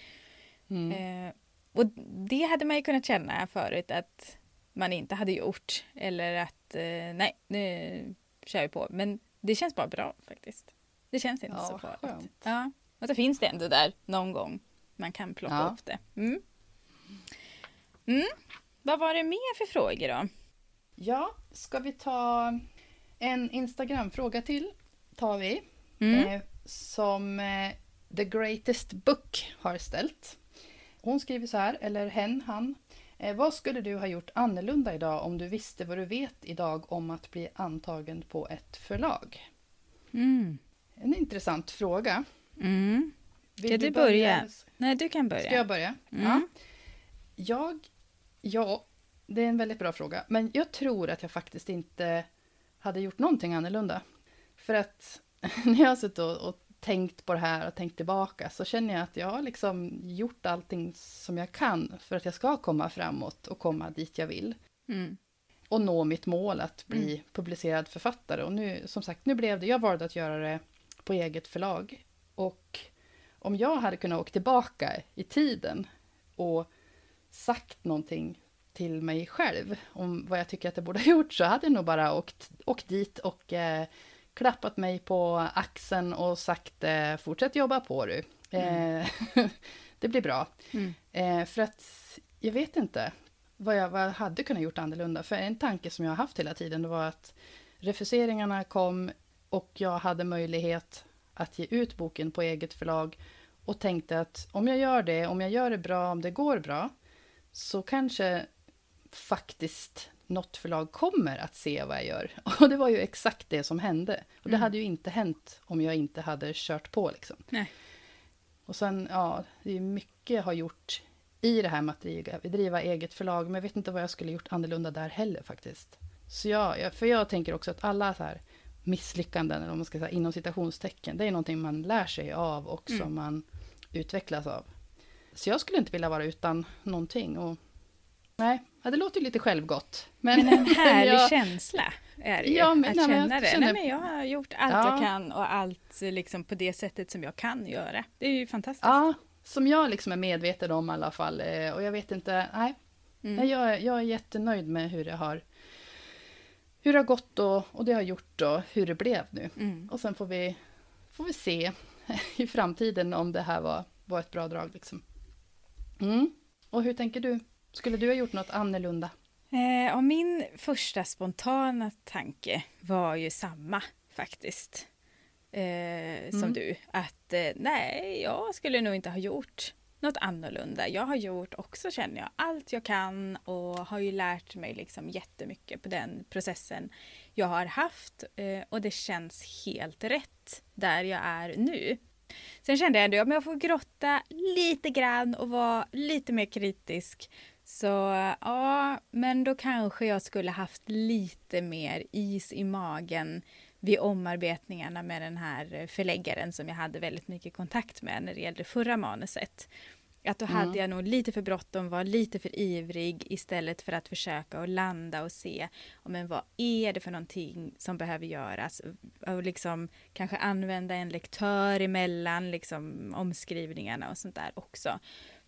Mm. Eh, och det hade man ju kunnat känna förut att man inte hade gjort eller att eh, nej, nu kör vi på. Men det känns bara bra faktiskt. Det känns inte ja, så farligt. Ja. Och så finns det ändå där någon gång man kan plocka ja. upp det. Mm. Mm. Vad var det mer för frågor då? Ja, ska vi ta en Instagram-fråga till? tar vi. Mm. Eh, som eh, The Greatest Book har ställt. Hon skriver så här, eller hen, han. Eh, vad skulle du ha gjort annorlunda idag om du visste vad du vet idag om att bli antagen på ett förlag? Mm. En intressant fråga. Mm. Vill du, du börja? börja? Nej, du kan börja. Ska jag börja? Mm. Ja. Jag Ja, det är en väldigt bra fråga. Men jag tror att jag faktiskt inte hade gjort någonting annorlunda. För att när jag har suttit och, och tänkt på det här och tänkt tillbaka så känner jag att jag har liksom gjort allting som jag kan för att jag ska komma framåt och komma dit jag vill. Mm. Och nå mitt mål att bli mm. publicerad författare. Och nu, som sagt, nu blev det, jag valde att göra det på eget förlag. Och om jag hade kunnat åka tillbaka i tiden och sagt någonting till mig själv om vad jag tycker att jag borde ha gjort så hade jag nog bara åkt, åkt dit och eh, klappat mig på axeln och sagt eh, fortsätt jobba på du. Mm. Eh, det blir bra. Mm. Eh, för att jag vet inte vad jag, vad jag hade kunnat gjort annorlunda. För en tanke som jag har haft hela tiden det var att refuseringarna kom och jag hade möjlighet att ge ut boken på eget förlag och tänkte att om jag gör det, om jag gör det bra, om det går bra, så kanske faktiskt något förlag kommer att se vad jag gör. Och det var ju exakt det som hände. Och det mm. hade ju inte hänt om jag inte hade kört på liksom. Nej. Och sen, ja, det är mycket jag har gjort i det här med att driva, driva eget förlag, men jag vet inte vad jag skulle gjort annorlunda där heller faktiskt. Så jag, för jag tänker också att alla så här misslyckanden, eller om man ska säga inom citationstecken, det är någonting man lär sig av och mm. som man utvecklas av. Så jag skulle inte vilja vara utan någonting. Och, nej, det låter lite självgott. Men, men en härlig jag, känsla är det ju, ja, men, att känna jag, det. Känner, nej, men jag har gjort allt ja. jag kan och allt liksom på det sättet som jag kan göra. Det är ju fantastiskt. Ja, som jag liksom är medveten om i alla fall. Eh, och jag vet inte, nej. Mm. Jag, jag är jättenöjd med hur det har hur det har gått och, och det har gjort och hur det blev nu. Mm. Och sen får vi, får vi se i framtiden om det här var, var ett bra drag. Liksom. Mm. Och hur tänker du? Skulle du ha gjort något annorlunda? Eh, och min första spontana tanke var ju samma faktiskt. Eh, som mm. du. Att eh, nej, jag skulle nog inte ha gjort något annorlunda. Jag har gjort också, känner jag, allt jag kan och har ju lärt mig liksom jättemycket på den processen jag har haft. Eh, och det känns helt rätt där jag är nu. Sen kände jag ändå att jag får grotta lite grann och vara lite mer kritisk Så ja, men då kanske jag skulle haft lite mer is i magen vid omarbetningarna med den här förläggaren som jag hade väldigt mycket kontakt med när det gällde förra manuset. Att då mm. hade jag nog lite för bråttom, var lite för ivrig istället för att försöka att landa och se men vad är det för någonting som behöver göras och liksom kanske använda en lektör emellan liksom omskrivningarna och sånt där också.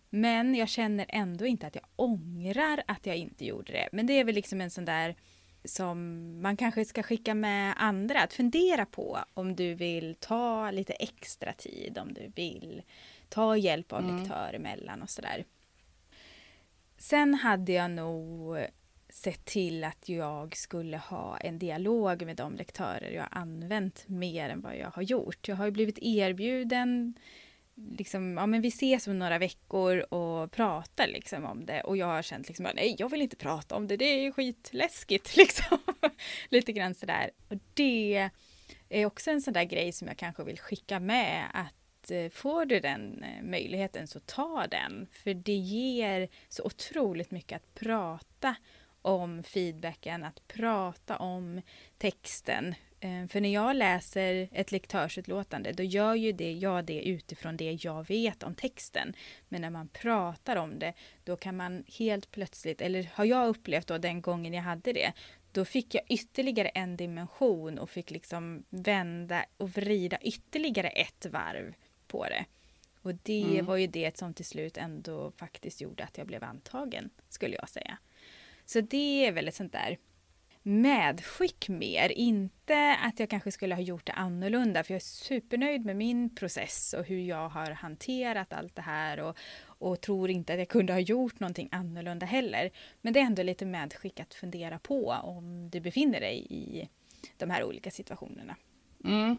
Men jag känner ändå inte att jag ångrar att jag inte gjorde det. Men det är väl liksom en sån där som man kanske ska skicka med andra att fundera på om du vill ta lite extra tid, om du vill ta hjälp av mm. lektör emellan och sådär. Sen hade jag nog sett till att jag skulle ha en dialog med de lektörer jag använt mer än vad jag har gjort. Jag har ju blivit erbjuden liksom, ja men vi ses om några veckor och pratar liksom om det och jag har känt liksom, nej jag vill inte prata om det, det är skitläskigt liksom. Lite grann sådär. Och det är också en sån där grej som jag kanske vill skicka med att Eh, får du den eh, möjligheten så ta den. För det ger så otroligt mycket att prata om feedbacken, att prata om texten, eh, för när jag läser ett lektörsutlåtande då gör ju det, jag det utifrån det jag vet om texten. Men när man pratar om det då kan man helt plötsligt, eller har jag upplevt då den gången jag hade det, då fick jag ytterligare en dimension och fick liksom vända och vrida ytterligare ett varv på det. Och det mm. var ju det som till slut ändå faktiskt gjorde att jag blev antagen, skulle jag säga. Så det är väl ett sånt där medskick mer. Inte att jag kanske skulle ha gjort det annorlunda för jag är supernöjd med min process och hur jag har hanterat allt det här och, och tror inte att jag kunde ha gjort någonting annorlunda heller. Men det är ändå lite medskick att fundera på om du befinner dig i de här olika situationerna. Mm.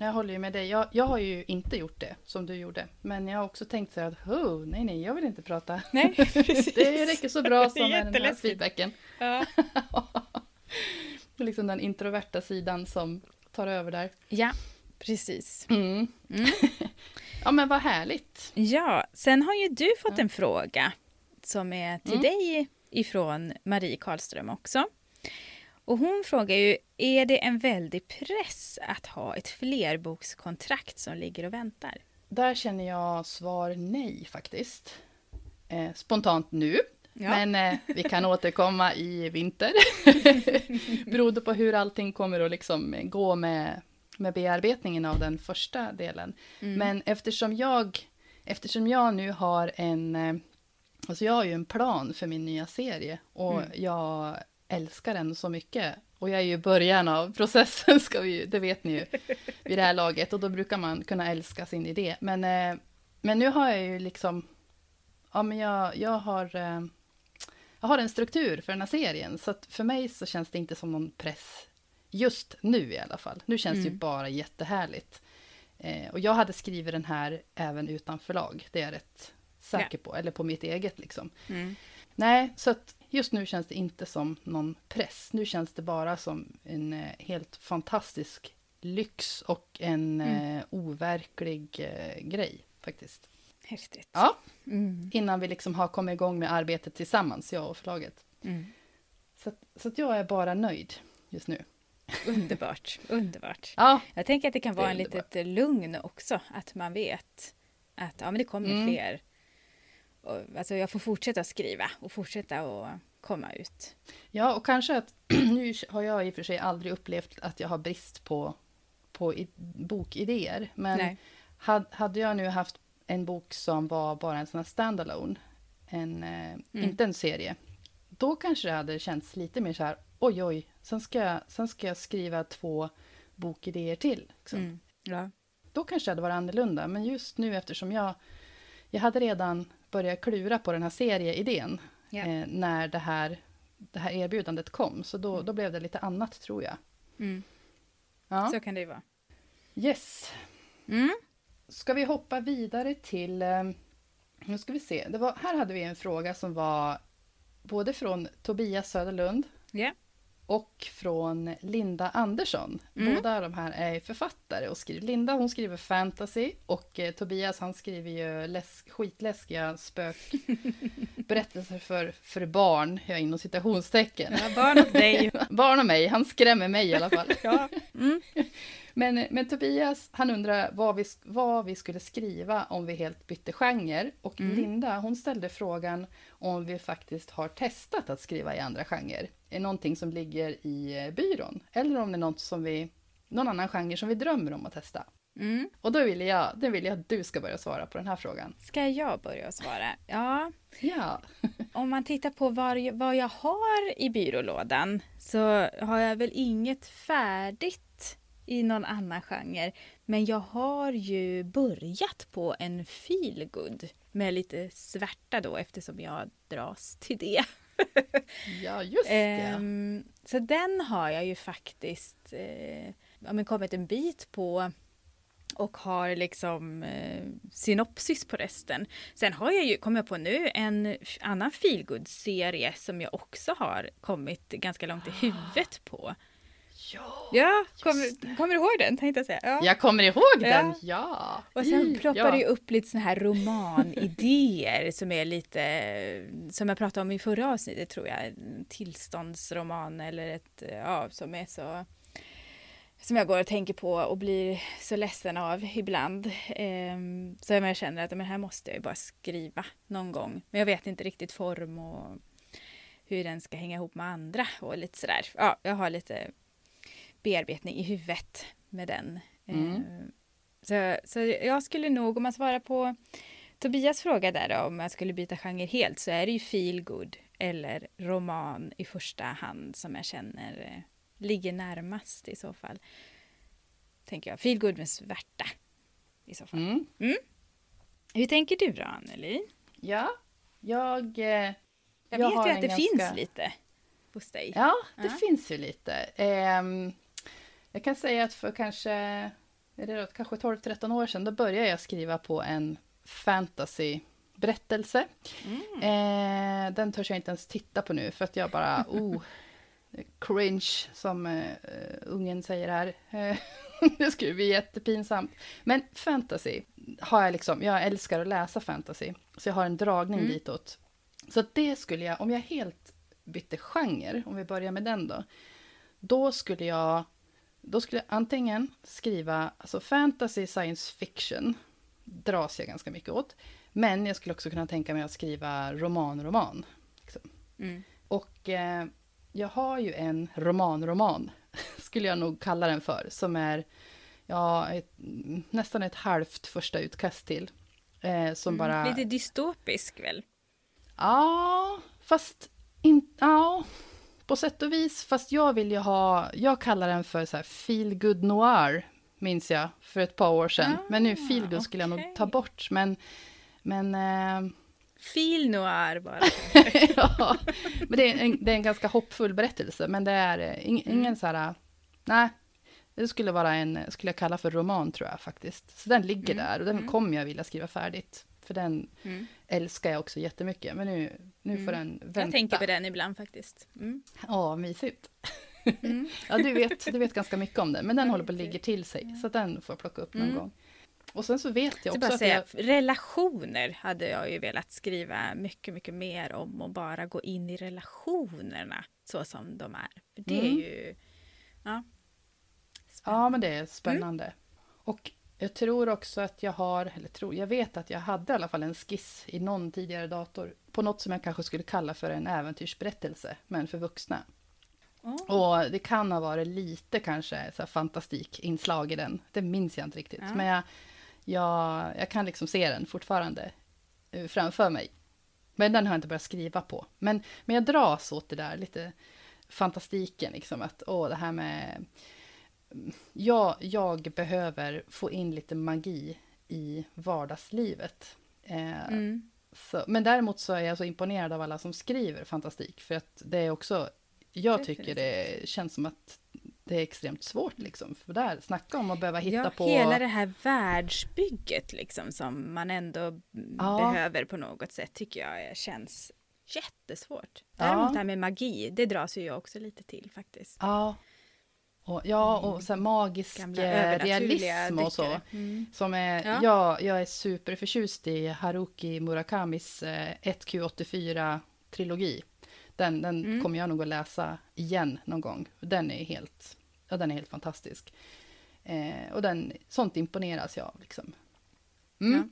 Jag håller ju med dig. Jag, jag har ju inte gjort det som du gjorde. Men jag har också tänkt så att oh, nej, nej, jag vill inte prata. Nej, det räcker så bra som med den här feedbacken. Ja. liksom den introverta sidan som tar över där. Ja, precis. Mm. Mm. ja, men vad härligt. Ja, sen har ju du fått en fråga som är till mm. dig ifrån Marie Karlström också. Och hon frågar ju, är det en väldig press att ha ett flerbokskontrakt som ligger och väntar? Där känner jag svar nej faktiskt. Eh, spontant nu. Ja. Men eh, vi kan återkomma i vinter. Beroende på hur allting kommer att liksom gå med, med bearbetningen av den första delen. Mm. Men eftersom jag, eftersom jag nu har en... Eh, alltså jag har ju en plan för min nya serie och mm. jag älskar den så mycket. Och jag är ju i början av processen, ska vi, det vet ni ju, vid det här laget. Och då brukar man kunna älska sin idé. Men, eh, men nu har jag ju liksom... Ja, men jag, jag har... Eh, jag har en struktur för den här serien. Så för mig så känns det inte som någon press just nu i alla fall. Nu känns mm. det ju bara jättehärligt. Eh, och jag hade skrivit den här även utan förlag. Det är jag rätt säker ja. på. Eller på mitt eget liksom. Mm. Nej, så att just nu känns det inte som någon press. Nu känns det bara som en eh, helt fantastisk lyx och en mm. eh, overklig eh, grej faktiskt. Häftigt. Ja, mm. innan vi liksom har kommit igång med arbetet tillsammans, jag och förlaget. Mm. Så, så att jag är bara nöjd just nu. Underbart, underbart. Ja, jag tänker att det kan vara en litet lugn också, att man vet att ja, men det kommer mm. fler. Och, alltså jag får fortsätta skriva och fortsätta att komma ut. Ja, och kanske att nu har jag i och för sig aldrig upplevt att jag har brist på, på i, bokidéer. Men Nej. hade jag nu haft en bok som var bara en sån här standalone, en, eh, mm. inte en serie, då kanske det hade känts lite mer så här, oj oj, sen ska jag, sen ska jag skriva två bokidéer till. Liksom. Mm. Ja. Då kanske det hade varit annorlunda, men just nu eftersom jag, jag hade redan börjat klura på den här serieidén yeah. eh, när det här, det här erbjudandet kom, så då, mm. då blev det lite annat tror jag. Mm. Ja. Så kan det ju vara. Yes. Mm. Ska vi hoppa vidare till... Eh, nu ska vi se. Det var, här hade vi en fråga som var både från Tobias Söderlund yeah. Och från Linda Andersson. Mm. Båda de här är författare och skriver. Linda hon skriver fantasy och eh, Tobias han skriver ju läsk, skitläskiga spökberättelser för, för barn, jag inom citationstecken. Ja, barn och dig. Barn och mig, han skrämmer mig i alla fall. Ja. Mm. Men, men Tobias, han undrar vad vi, vad vi skulle skriva om vi helt bytte genre. Och Mm. Linda, hon ställde frågan om vi faktiskt har testat att skriva i andra genrer. Är någonting som ligger i eh, byrån? Eller om det är något som vi, någon annan genre som vi drömmer om att testa. Mm. Och då vill jag, då vill jag att du ska börja svara på den här frågan. Ska jag börja svara? Ja, Ja. om man tittar på vad jag, vad jag har i byrålådan så har jag väl inget färdigt i någon annan genre. Men jag har ju börjat på en feelgood med lite svärta då eftersom jag dras till det. Ja, just det. Ehm, så den har jag ju faktiskt eh, ja, men kommit en bit på och har liksom eh, synopsis på resten. Sen har jag ju, kommer jag på nu, en annan feelgood-serie som jag också har kommit ganska långt i huvudet på. Ja. Ja, kommer, kommer du ihåg den tänkte jag säga? Ja. Jag kommer ihåg den, ja. Och sen Mm, ploppar det upp lite såna här romanidéer som är lite, som jag pratade om i förra avsnittet tror jag, en tillståndsroman eller ett, ja, som är så, som jag går och tänker på och blir så ledsen av ibland. Ehm, så jag känner att men här måste jag ju bara skriva någon gång. Men jag vet inte riktigt form och hur den ska hänga ihop med andra och lite sådär. Ja, jag har lite bearbetning i huvudet med den. Mm. Ehm, så, så jag skulle nog, om man svarar på Tobias fråga där då, om jag skulle byta genre helt, så är det ju feel good eller roman i första hand som jag känner eh, ligger närmast i så fall. Tänker jag. Feel good med svärta i så fall. Mm. Hur tänker du då, Anneli? Ja, jag... eh, Jag, Jag vet ju att det ganska- finns lite hos dig. Ja, det Ja. finns ju lite. Ehm, jag kan säga att för kanske, är det då, kanske 12-13 år sedan, då började jag skriva på en fantasy-berättelse. Mm. Eh, den törs jag inte ens titta på nu, för att jag bara, oh, cringe, som eh, ungen säger här. Eh, det skulle bli jättepinsamt. Men fantasy har jag liksom, jag älskar att läsa fantasy, så jag har en dragning Mm. ditåt. Så det skulle jag, om jag helt bytte genre, om vi börjar med den då, då skulle jag, då skulle jag antingen skriva, alltså fantasy science fiction, dras jag ganska mycket åt, men jag skulle också kunna tänka mig att skriva roman-roman. Liksom. Mm. Och eh, jag har ju en roman-roman, skulle jag nog kalla den för, som är ja, ett, nästan ett halvt första utkast till. Eh, som bara... Mm. Lite dystopisk väl? Ja, fast in, ja, på sätt och vis. Fast jag vill ju ha, jag kallar den för så här feel good noir, minns jag, för ett par år sedan. Ah, men nu feel good skulle jag nog ta bort. Men, men, eh, Feel noir bara. ja, men det, är en, det är en ganska hoppfull berättelse. Men det är eh, ing, Mm. ingen så här, eh, nej, det skulle vara en, skulle jag kalla för roman tror jag faktiskt. Så den ligger Mm, där och den mm. kommer jag vilja skriva färdigt. För den Mm. Älskar jag också jättemycket. Men nu, nu får Mm. den vänta. Jag tänker på den ibland faktiskt. Mm. Ja, mysigt. Mm. Ja, du vet, du vet ganska mycket om den, men den håller på att ligga till sig. Så den får jag plocka upp någon Mm. gång. Och sen så vet jag Så också bara att säga, jag... relationer hade jag ju velat skriva mycket, mycket mer om och bara gå in i relationerna så som de är. För det är Mm. ju... Ja. Ja, men det är spännande. Mm. Och jag tror också att jag har, eller tror, jag vet att jag hade i alla fall en skiss i någon tidigare dator på något som jag kanske skulle kalla för en äventyrsberättelse, men för vuxna. Oh. Och det kan ha varit lite kanske så här fantastikinslag i den. Det minns jag inte riktigt. Ja. Men jag, jag, jag kan liksom se den fortfarande eh, framför mig. Men den har jag inte börjat skriva på. Men, men jag dras åt det där lite fantastiken. Liksom, att åh, det här med... Jag, jag behöver få in lite magi i vardagslivet. Eh, Mm. så, men däremot så är jag så imponerad av alla som skriver fantastik. För att det är också, jag tycker det känns som att det är extremt svårt liksom. För där, snacka om att behöva hitta ja, på... hela det här världsbygget liksom som man ändå Ja. behöver på något sätt tycker jag känns jättesvårt. Ja. Däremot det här med magi, det dras ju jag också lite till faktiskt. Ja. Och, ja, och så här magisk Gamla eh, realism och så. Mm. Som är, Ja. ja. jag är superförtjust i Haruki Murakamis eh, 1Q84-trilogi. Den, den Mm. kommer jag nog att läsa igen någon gång. Den är helt, ja, den är helt fantastisk. Eh, och den, sånt imponeras jag av. Liksom. Mm. Ja.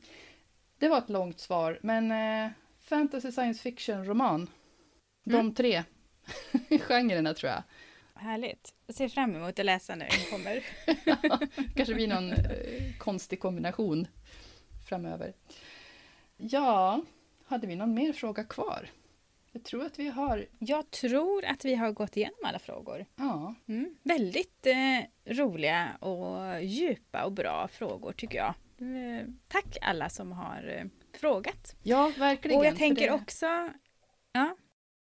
Det var ett långt svar, men eh, fantasy science fiction roman. De Mm. tre genrerna tror jag. Härligt. Jag ser fram emot att läsa när den kommer. kanske blir någon eh, konstig kombination framöver. Ja, hade vi någon mer fråga kvar? Jag tror att vi har, Jag tror att vi har gått igenom alla frågor. ja, Mm. Väldigt eh, roliga och djupa och bra frågor tycker jag. Eh, tack alla som har eh, frågat. ja verkligen. och jag tänker det, också... Ja,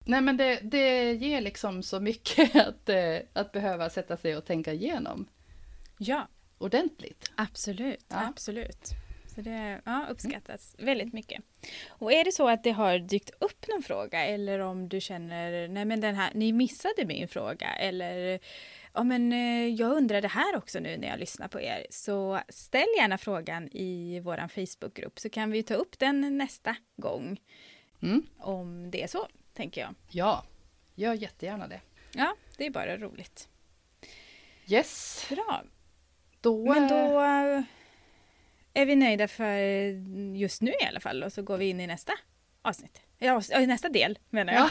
Nej men det, det ger liksom så mycket att, eh, att behöva sätta sig och tänka igenom ja ordentligt. absolut. Ja. absolut. Så det ja, uppskattas väldigt mycket. Och är det så att det har dykt upp någon fråga eller om du känner nej men den här, ni missade min fråga eller ja men eh, jag undrar det här också nu när jag lyssnar på er. Så ställ gärna frågan i våran Facebookgrupp så kan vi ta upp den nästa gång Mm. om det är så, tänker jag. Ja, gör jättegärna det. Ja, det är bara roligt. Yes, Bra, då... men då eh, är vi nöjda för just nu i alla fall och så går vi in i nästa avsnitt. Ja, ja, nästa del menar jag.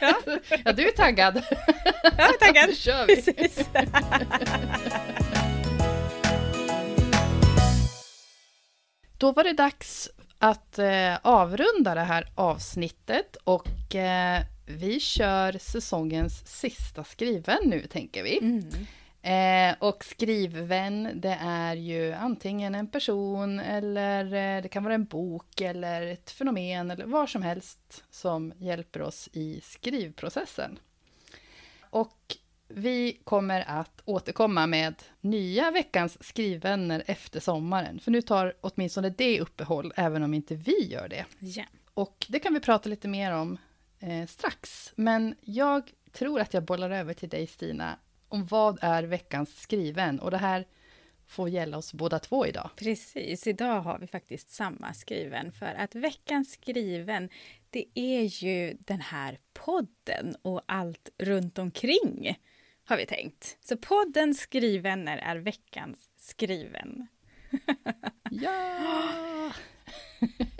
Ja. ja, du är taggad. Är taggad. Då kör vi. Precis. Då var det dags att eh, avrunda det här avsnittet och eh, vi kör säsongens sista skriven nu tänker vi. Mm. Eh, och skrivvän, det är ju antingen en person eller eh, det kan vara en bok eller ett fenomen eller vad som helst som hjälper oss i skrivprocessen. Och vi kommer att återkomma med nya veckans skrivvänner efter sommaren. För nu tar åtminstone det uppehåll, även om inte vi gör det. Ja. Och det kan vi prata lite mer om eh, strax. Men jag tror att jag bollar över till dig Stina, om vad är veckans skriven? Och det här får gälla oss båda två idag. Precis, idag har vi faktiskt samma skriven för att veckans skriven det är ju den här podden och allt runt omkring har vi tänkt. Så podden Skrivvänner är veckans skriven. Ja!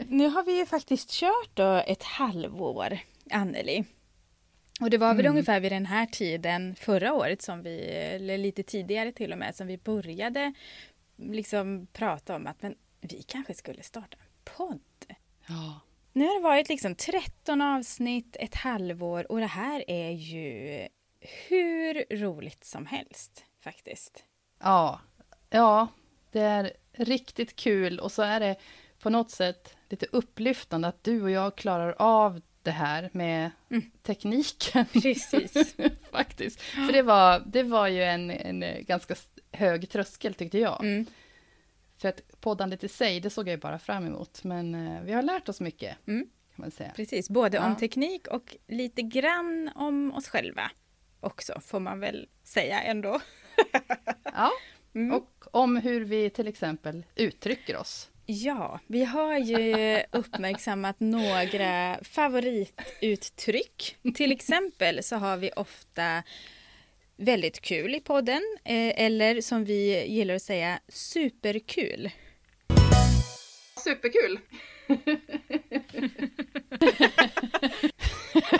Nu har vi ju faktiskt kört då ett halvår, Anneli. Och det var väl Mm. ungefär vid den här tiden förra året som vi, eller lite tidigare till och med, som vi började liksom prata om att men vi kanske skulle starta en podd. ja. Nu har det varit liksom 13 avsnitt, ett halvår och det här är ju hur roligt som helst faktiskt. Ja, ja, det är riktigt kul och så är det på något sätt lite upplyftande att du och jag klarar av det här med Mm. tekniken. Precis. Faktiskt. För det var, det var ju en, en ganska hög tröskel tyckte jag. Mm. För att poddandet i sig, det såg jag ju bara fram emot. Men eh, vi har lärt oss mycket, Mm. kan man säga. Precis, både om Ja. teknik och lite grann om oss själva också, får man väl säga ändå. Ja, Mm. och om hur vi till exempel uttrycker oss. Ja, vi har ju uppmärksammat några favorituttryck. Till exempel så har vi ofta väldigt kul i podden, eh, eller som vi gillar att säga, superkul. Superkul!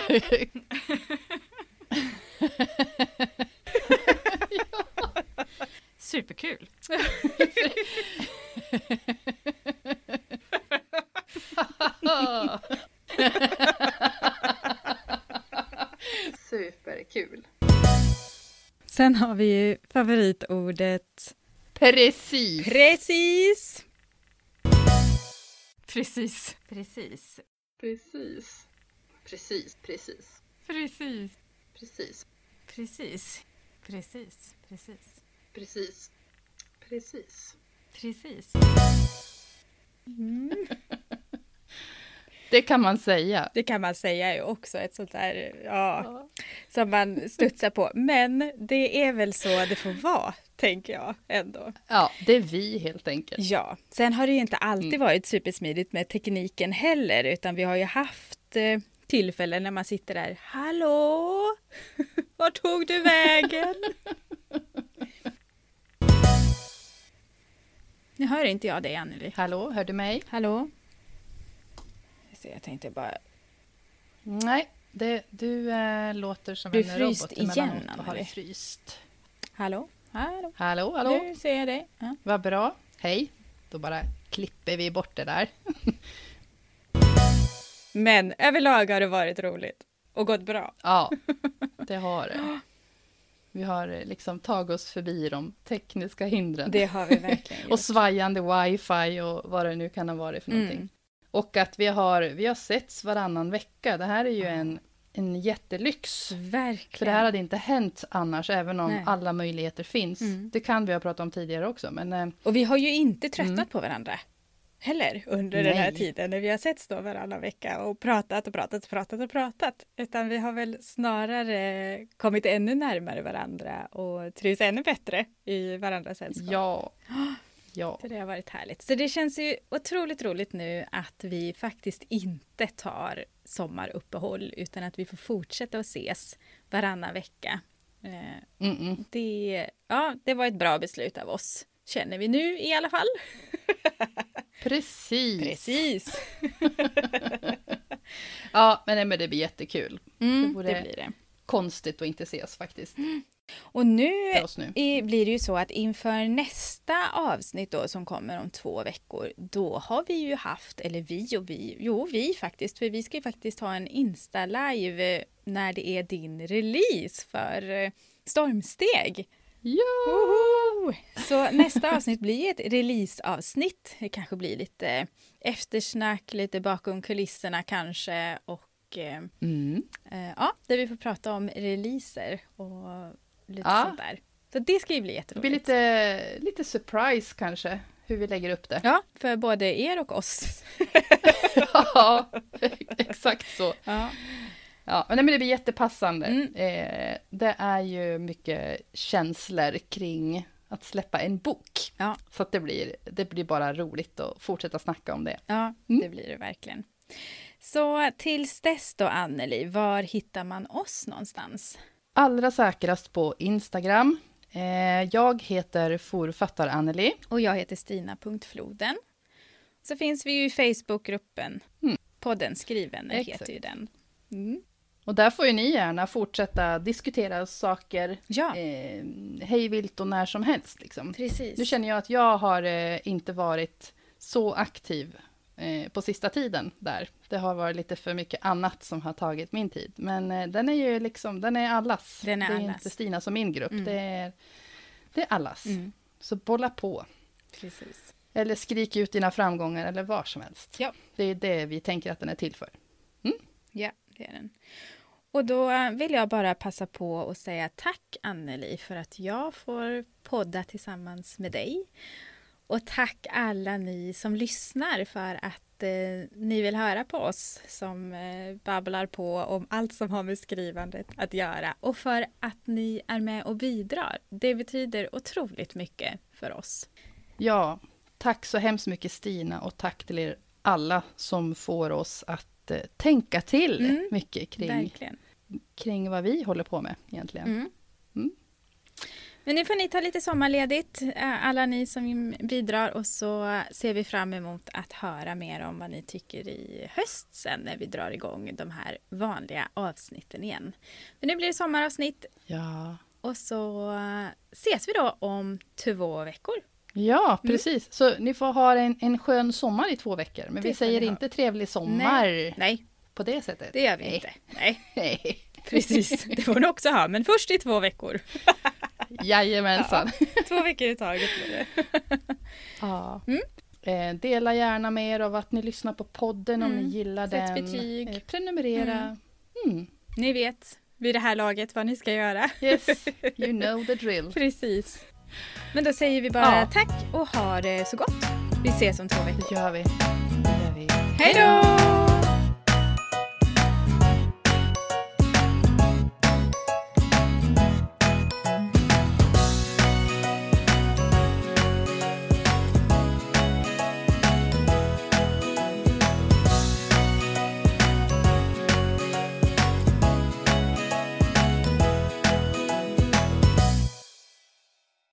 Superkul! favoritordet Precis. precis. Precis. Precis. precis. Precis, precis. Precis. Precis. Precis. Precis. Precis. Precis. Precis. Precis. Mm. Det kan man säga. Det kan man säga är också ett sånt där, ja, som man studsar på. Men det är väl så det får vara, tänker jag ändå. Ja, det är vi helt enkelt. Ja, sen har det ju inte alltid Mm. varit supersmidigt med tekniken heller, utan vi har ju haft eh, tillfällen när man sitter där, hallå, var tog du vägen? Nu hör inte jag dig Anneli. Hallå, hör du mig? Hallå? Ser, Jag tänkte bara, Nej, det, du äh, låter som Du är en robot igen, och har fryst. hallå? Hallå? Hallå, hallå. Nu ser jag dig. Ja. Vad bra. Hej. Då bara klipper vi bort det där. Men överlag har det varit roligt och gått bra. Ja, det har det. Vi har eh, liksom tagit oss förbi de tekniska hindren. Det har vi verkligen och svajande wifi och vad det nu kan ha varit för någonting. Mm. Och att vi har, vi har setts varannan vecka. Det här är ju en, en jättelyx. Verkligen. För det här hade inte hänt annars, även om Nej. alla möjligheter finns. Mm. Det kan vi ha pratat om tidigare också, men eh, Och vi har ju inte tröttnat Mm. på varandra heller under den här Nej. tiden när vi har setts då varannan vecka och pratat och pratat och pratat och pratat. Utan vi har väl snarare kommit ännu närmare varandra och trivs ännu bättre i varandras sällskap. ja. Ja, Så det har varit härligt. Så det känns ju otroligt roligt nu att vi faktiskt inte tar sommaruppehåll utan att vi får fortsätta att ses varannan vecka. Mm -mm. Det, ja, det var ett bra beslut av oss, känner vi nu i alla fall. precis. Precis. Ja, men, nej, men det blir jättekul. Mm, Det det, vore- blir det. Konstigt att inte ses faktiskt. Och nu nu. i, blir det ju så att inför nästa avsnitt då som kommer om två veckor, då har vi ju haft, eller vi och vi, jo vi faktiskt, för vi ska ju faktiskt ha en Insta-live eh, när det är din release för eh, Stormsteg. Ja! Woho! Så nästa avsnitt blir ett releaseavsnitt. Det kanske blir lite eftersnack, lite bakom kulisserna kanske och eh, Mm. eh, ja, där vi får prata om releaser och lite Ja. sånt där. Så det ska ju bli Det jätteroligt. blir lite, lite surprise kanske, hur vi lägger upp det. Ja, för både er och oss. ja, exakt så. Ja. Ja, men det blir jättepassande. Mm. Eh, det är ju mycket känslor kring att släppa en bok. Ja. Så att det, blir, det blir bara roligt att fortsätta snacka om det. Ja, Mm. det blir det verkligen. Så tills dess då, Anneli, var hittar man oss någonstans? Allra säkrast på Instagram. Eh, jag heter forfattar Anneli. Och jag heter Stina.floden. Så finns vi ju i Facebookgruppen. Mm. Podden Exakt. heter ju den. Mm. Och där får ju ni gärna fortsätta diskutera saker Ja, eh, hej vilt och när som helst. Liksom. precis. Nu känner jag att jag har eh, inte varit så aktiv eh, på sista tiden där. Det har varit lite för mycket annat som har tagit min tid. Men eh, den är ju liksom, den är allas. Den är det är allas. inte Stina som min grupp, Mm. det, är, det är allas. Mm, Så bolla på. precis. Eller skrik ut dina framgångar eller var som helst. Ja. Det är det vi tänker att den är till för. Ja, det är den. Och då eh, vill jag bara passa på att säga tack Anneli för att jag får podda tillsammans med dig. Och tack alla ni som lyssnar för att eh, ni vill höra på oss som eh, babblar på om allt som har med skrivandet att göra. Och för att ni är med och bidrar. Det betyder otroligt mycket för oss. Ja, tack så hemskt mycket Stina och tack till er alla som får oss att eh, tänka till Mm, mycket kring, Verkligen. kring vad vi håller på med egentligen. Mm. Mm. Men nu får ni ta lite sommarledigt, eh, alla ni som bidrar och så ser vi fram emot att höra mer om vad ni tycker i höst sen när vi drar igång de här vanliga avsnitten igen. Men nu blir det sommaravsnitt Ja. och så ses vi då om två veckor. Ja, Mm. precis. Så ni får ha en, en skön sommar i två veckor. Men Det vi säger inte trevlig sommar Nej, på det sättet. det gör vi Nej. inte. Nej, Nej. precis. Det får ni också ha, men först i två veckor. Jajamensan. Två veckor i taget blir det. Ja. Mm. Eh, dela gärna med er av att ni lyssnar på podden om Mm. ni gillar Sätt den. betyg. Eh, prenumerera. Mm. Ni vet vid det här laget vad ni ska göra. Yes, you know the drill. Precis. Men då säger vi bara Ja. tack och ha det så gott. Vi ses om två veckor. Det gör vi. Det gör vi. Hej då!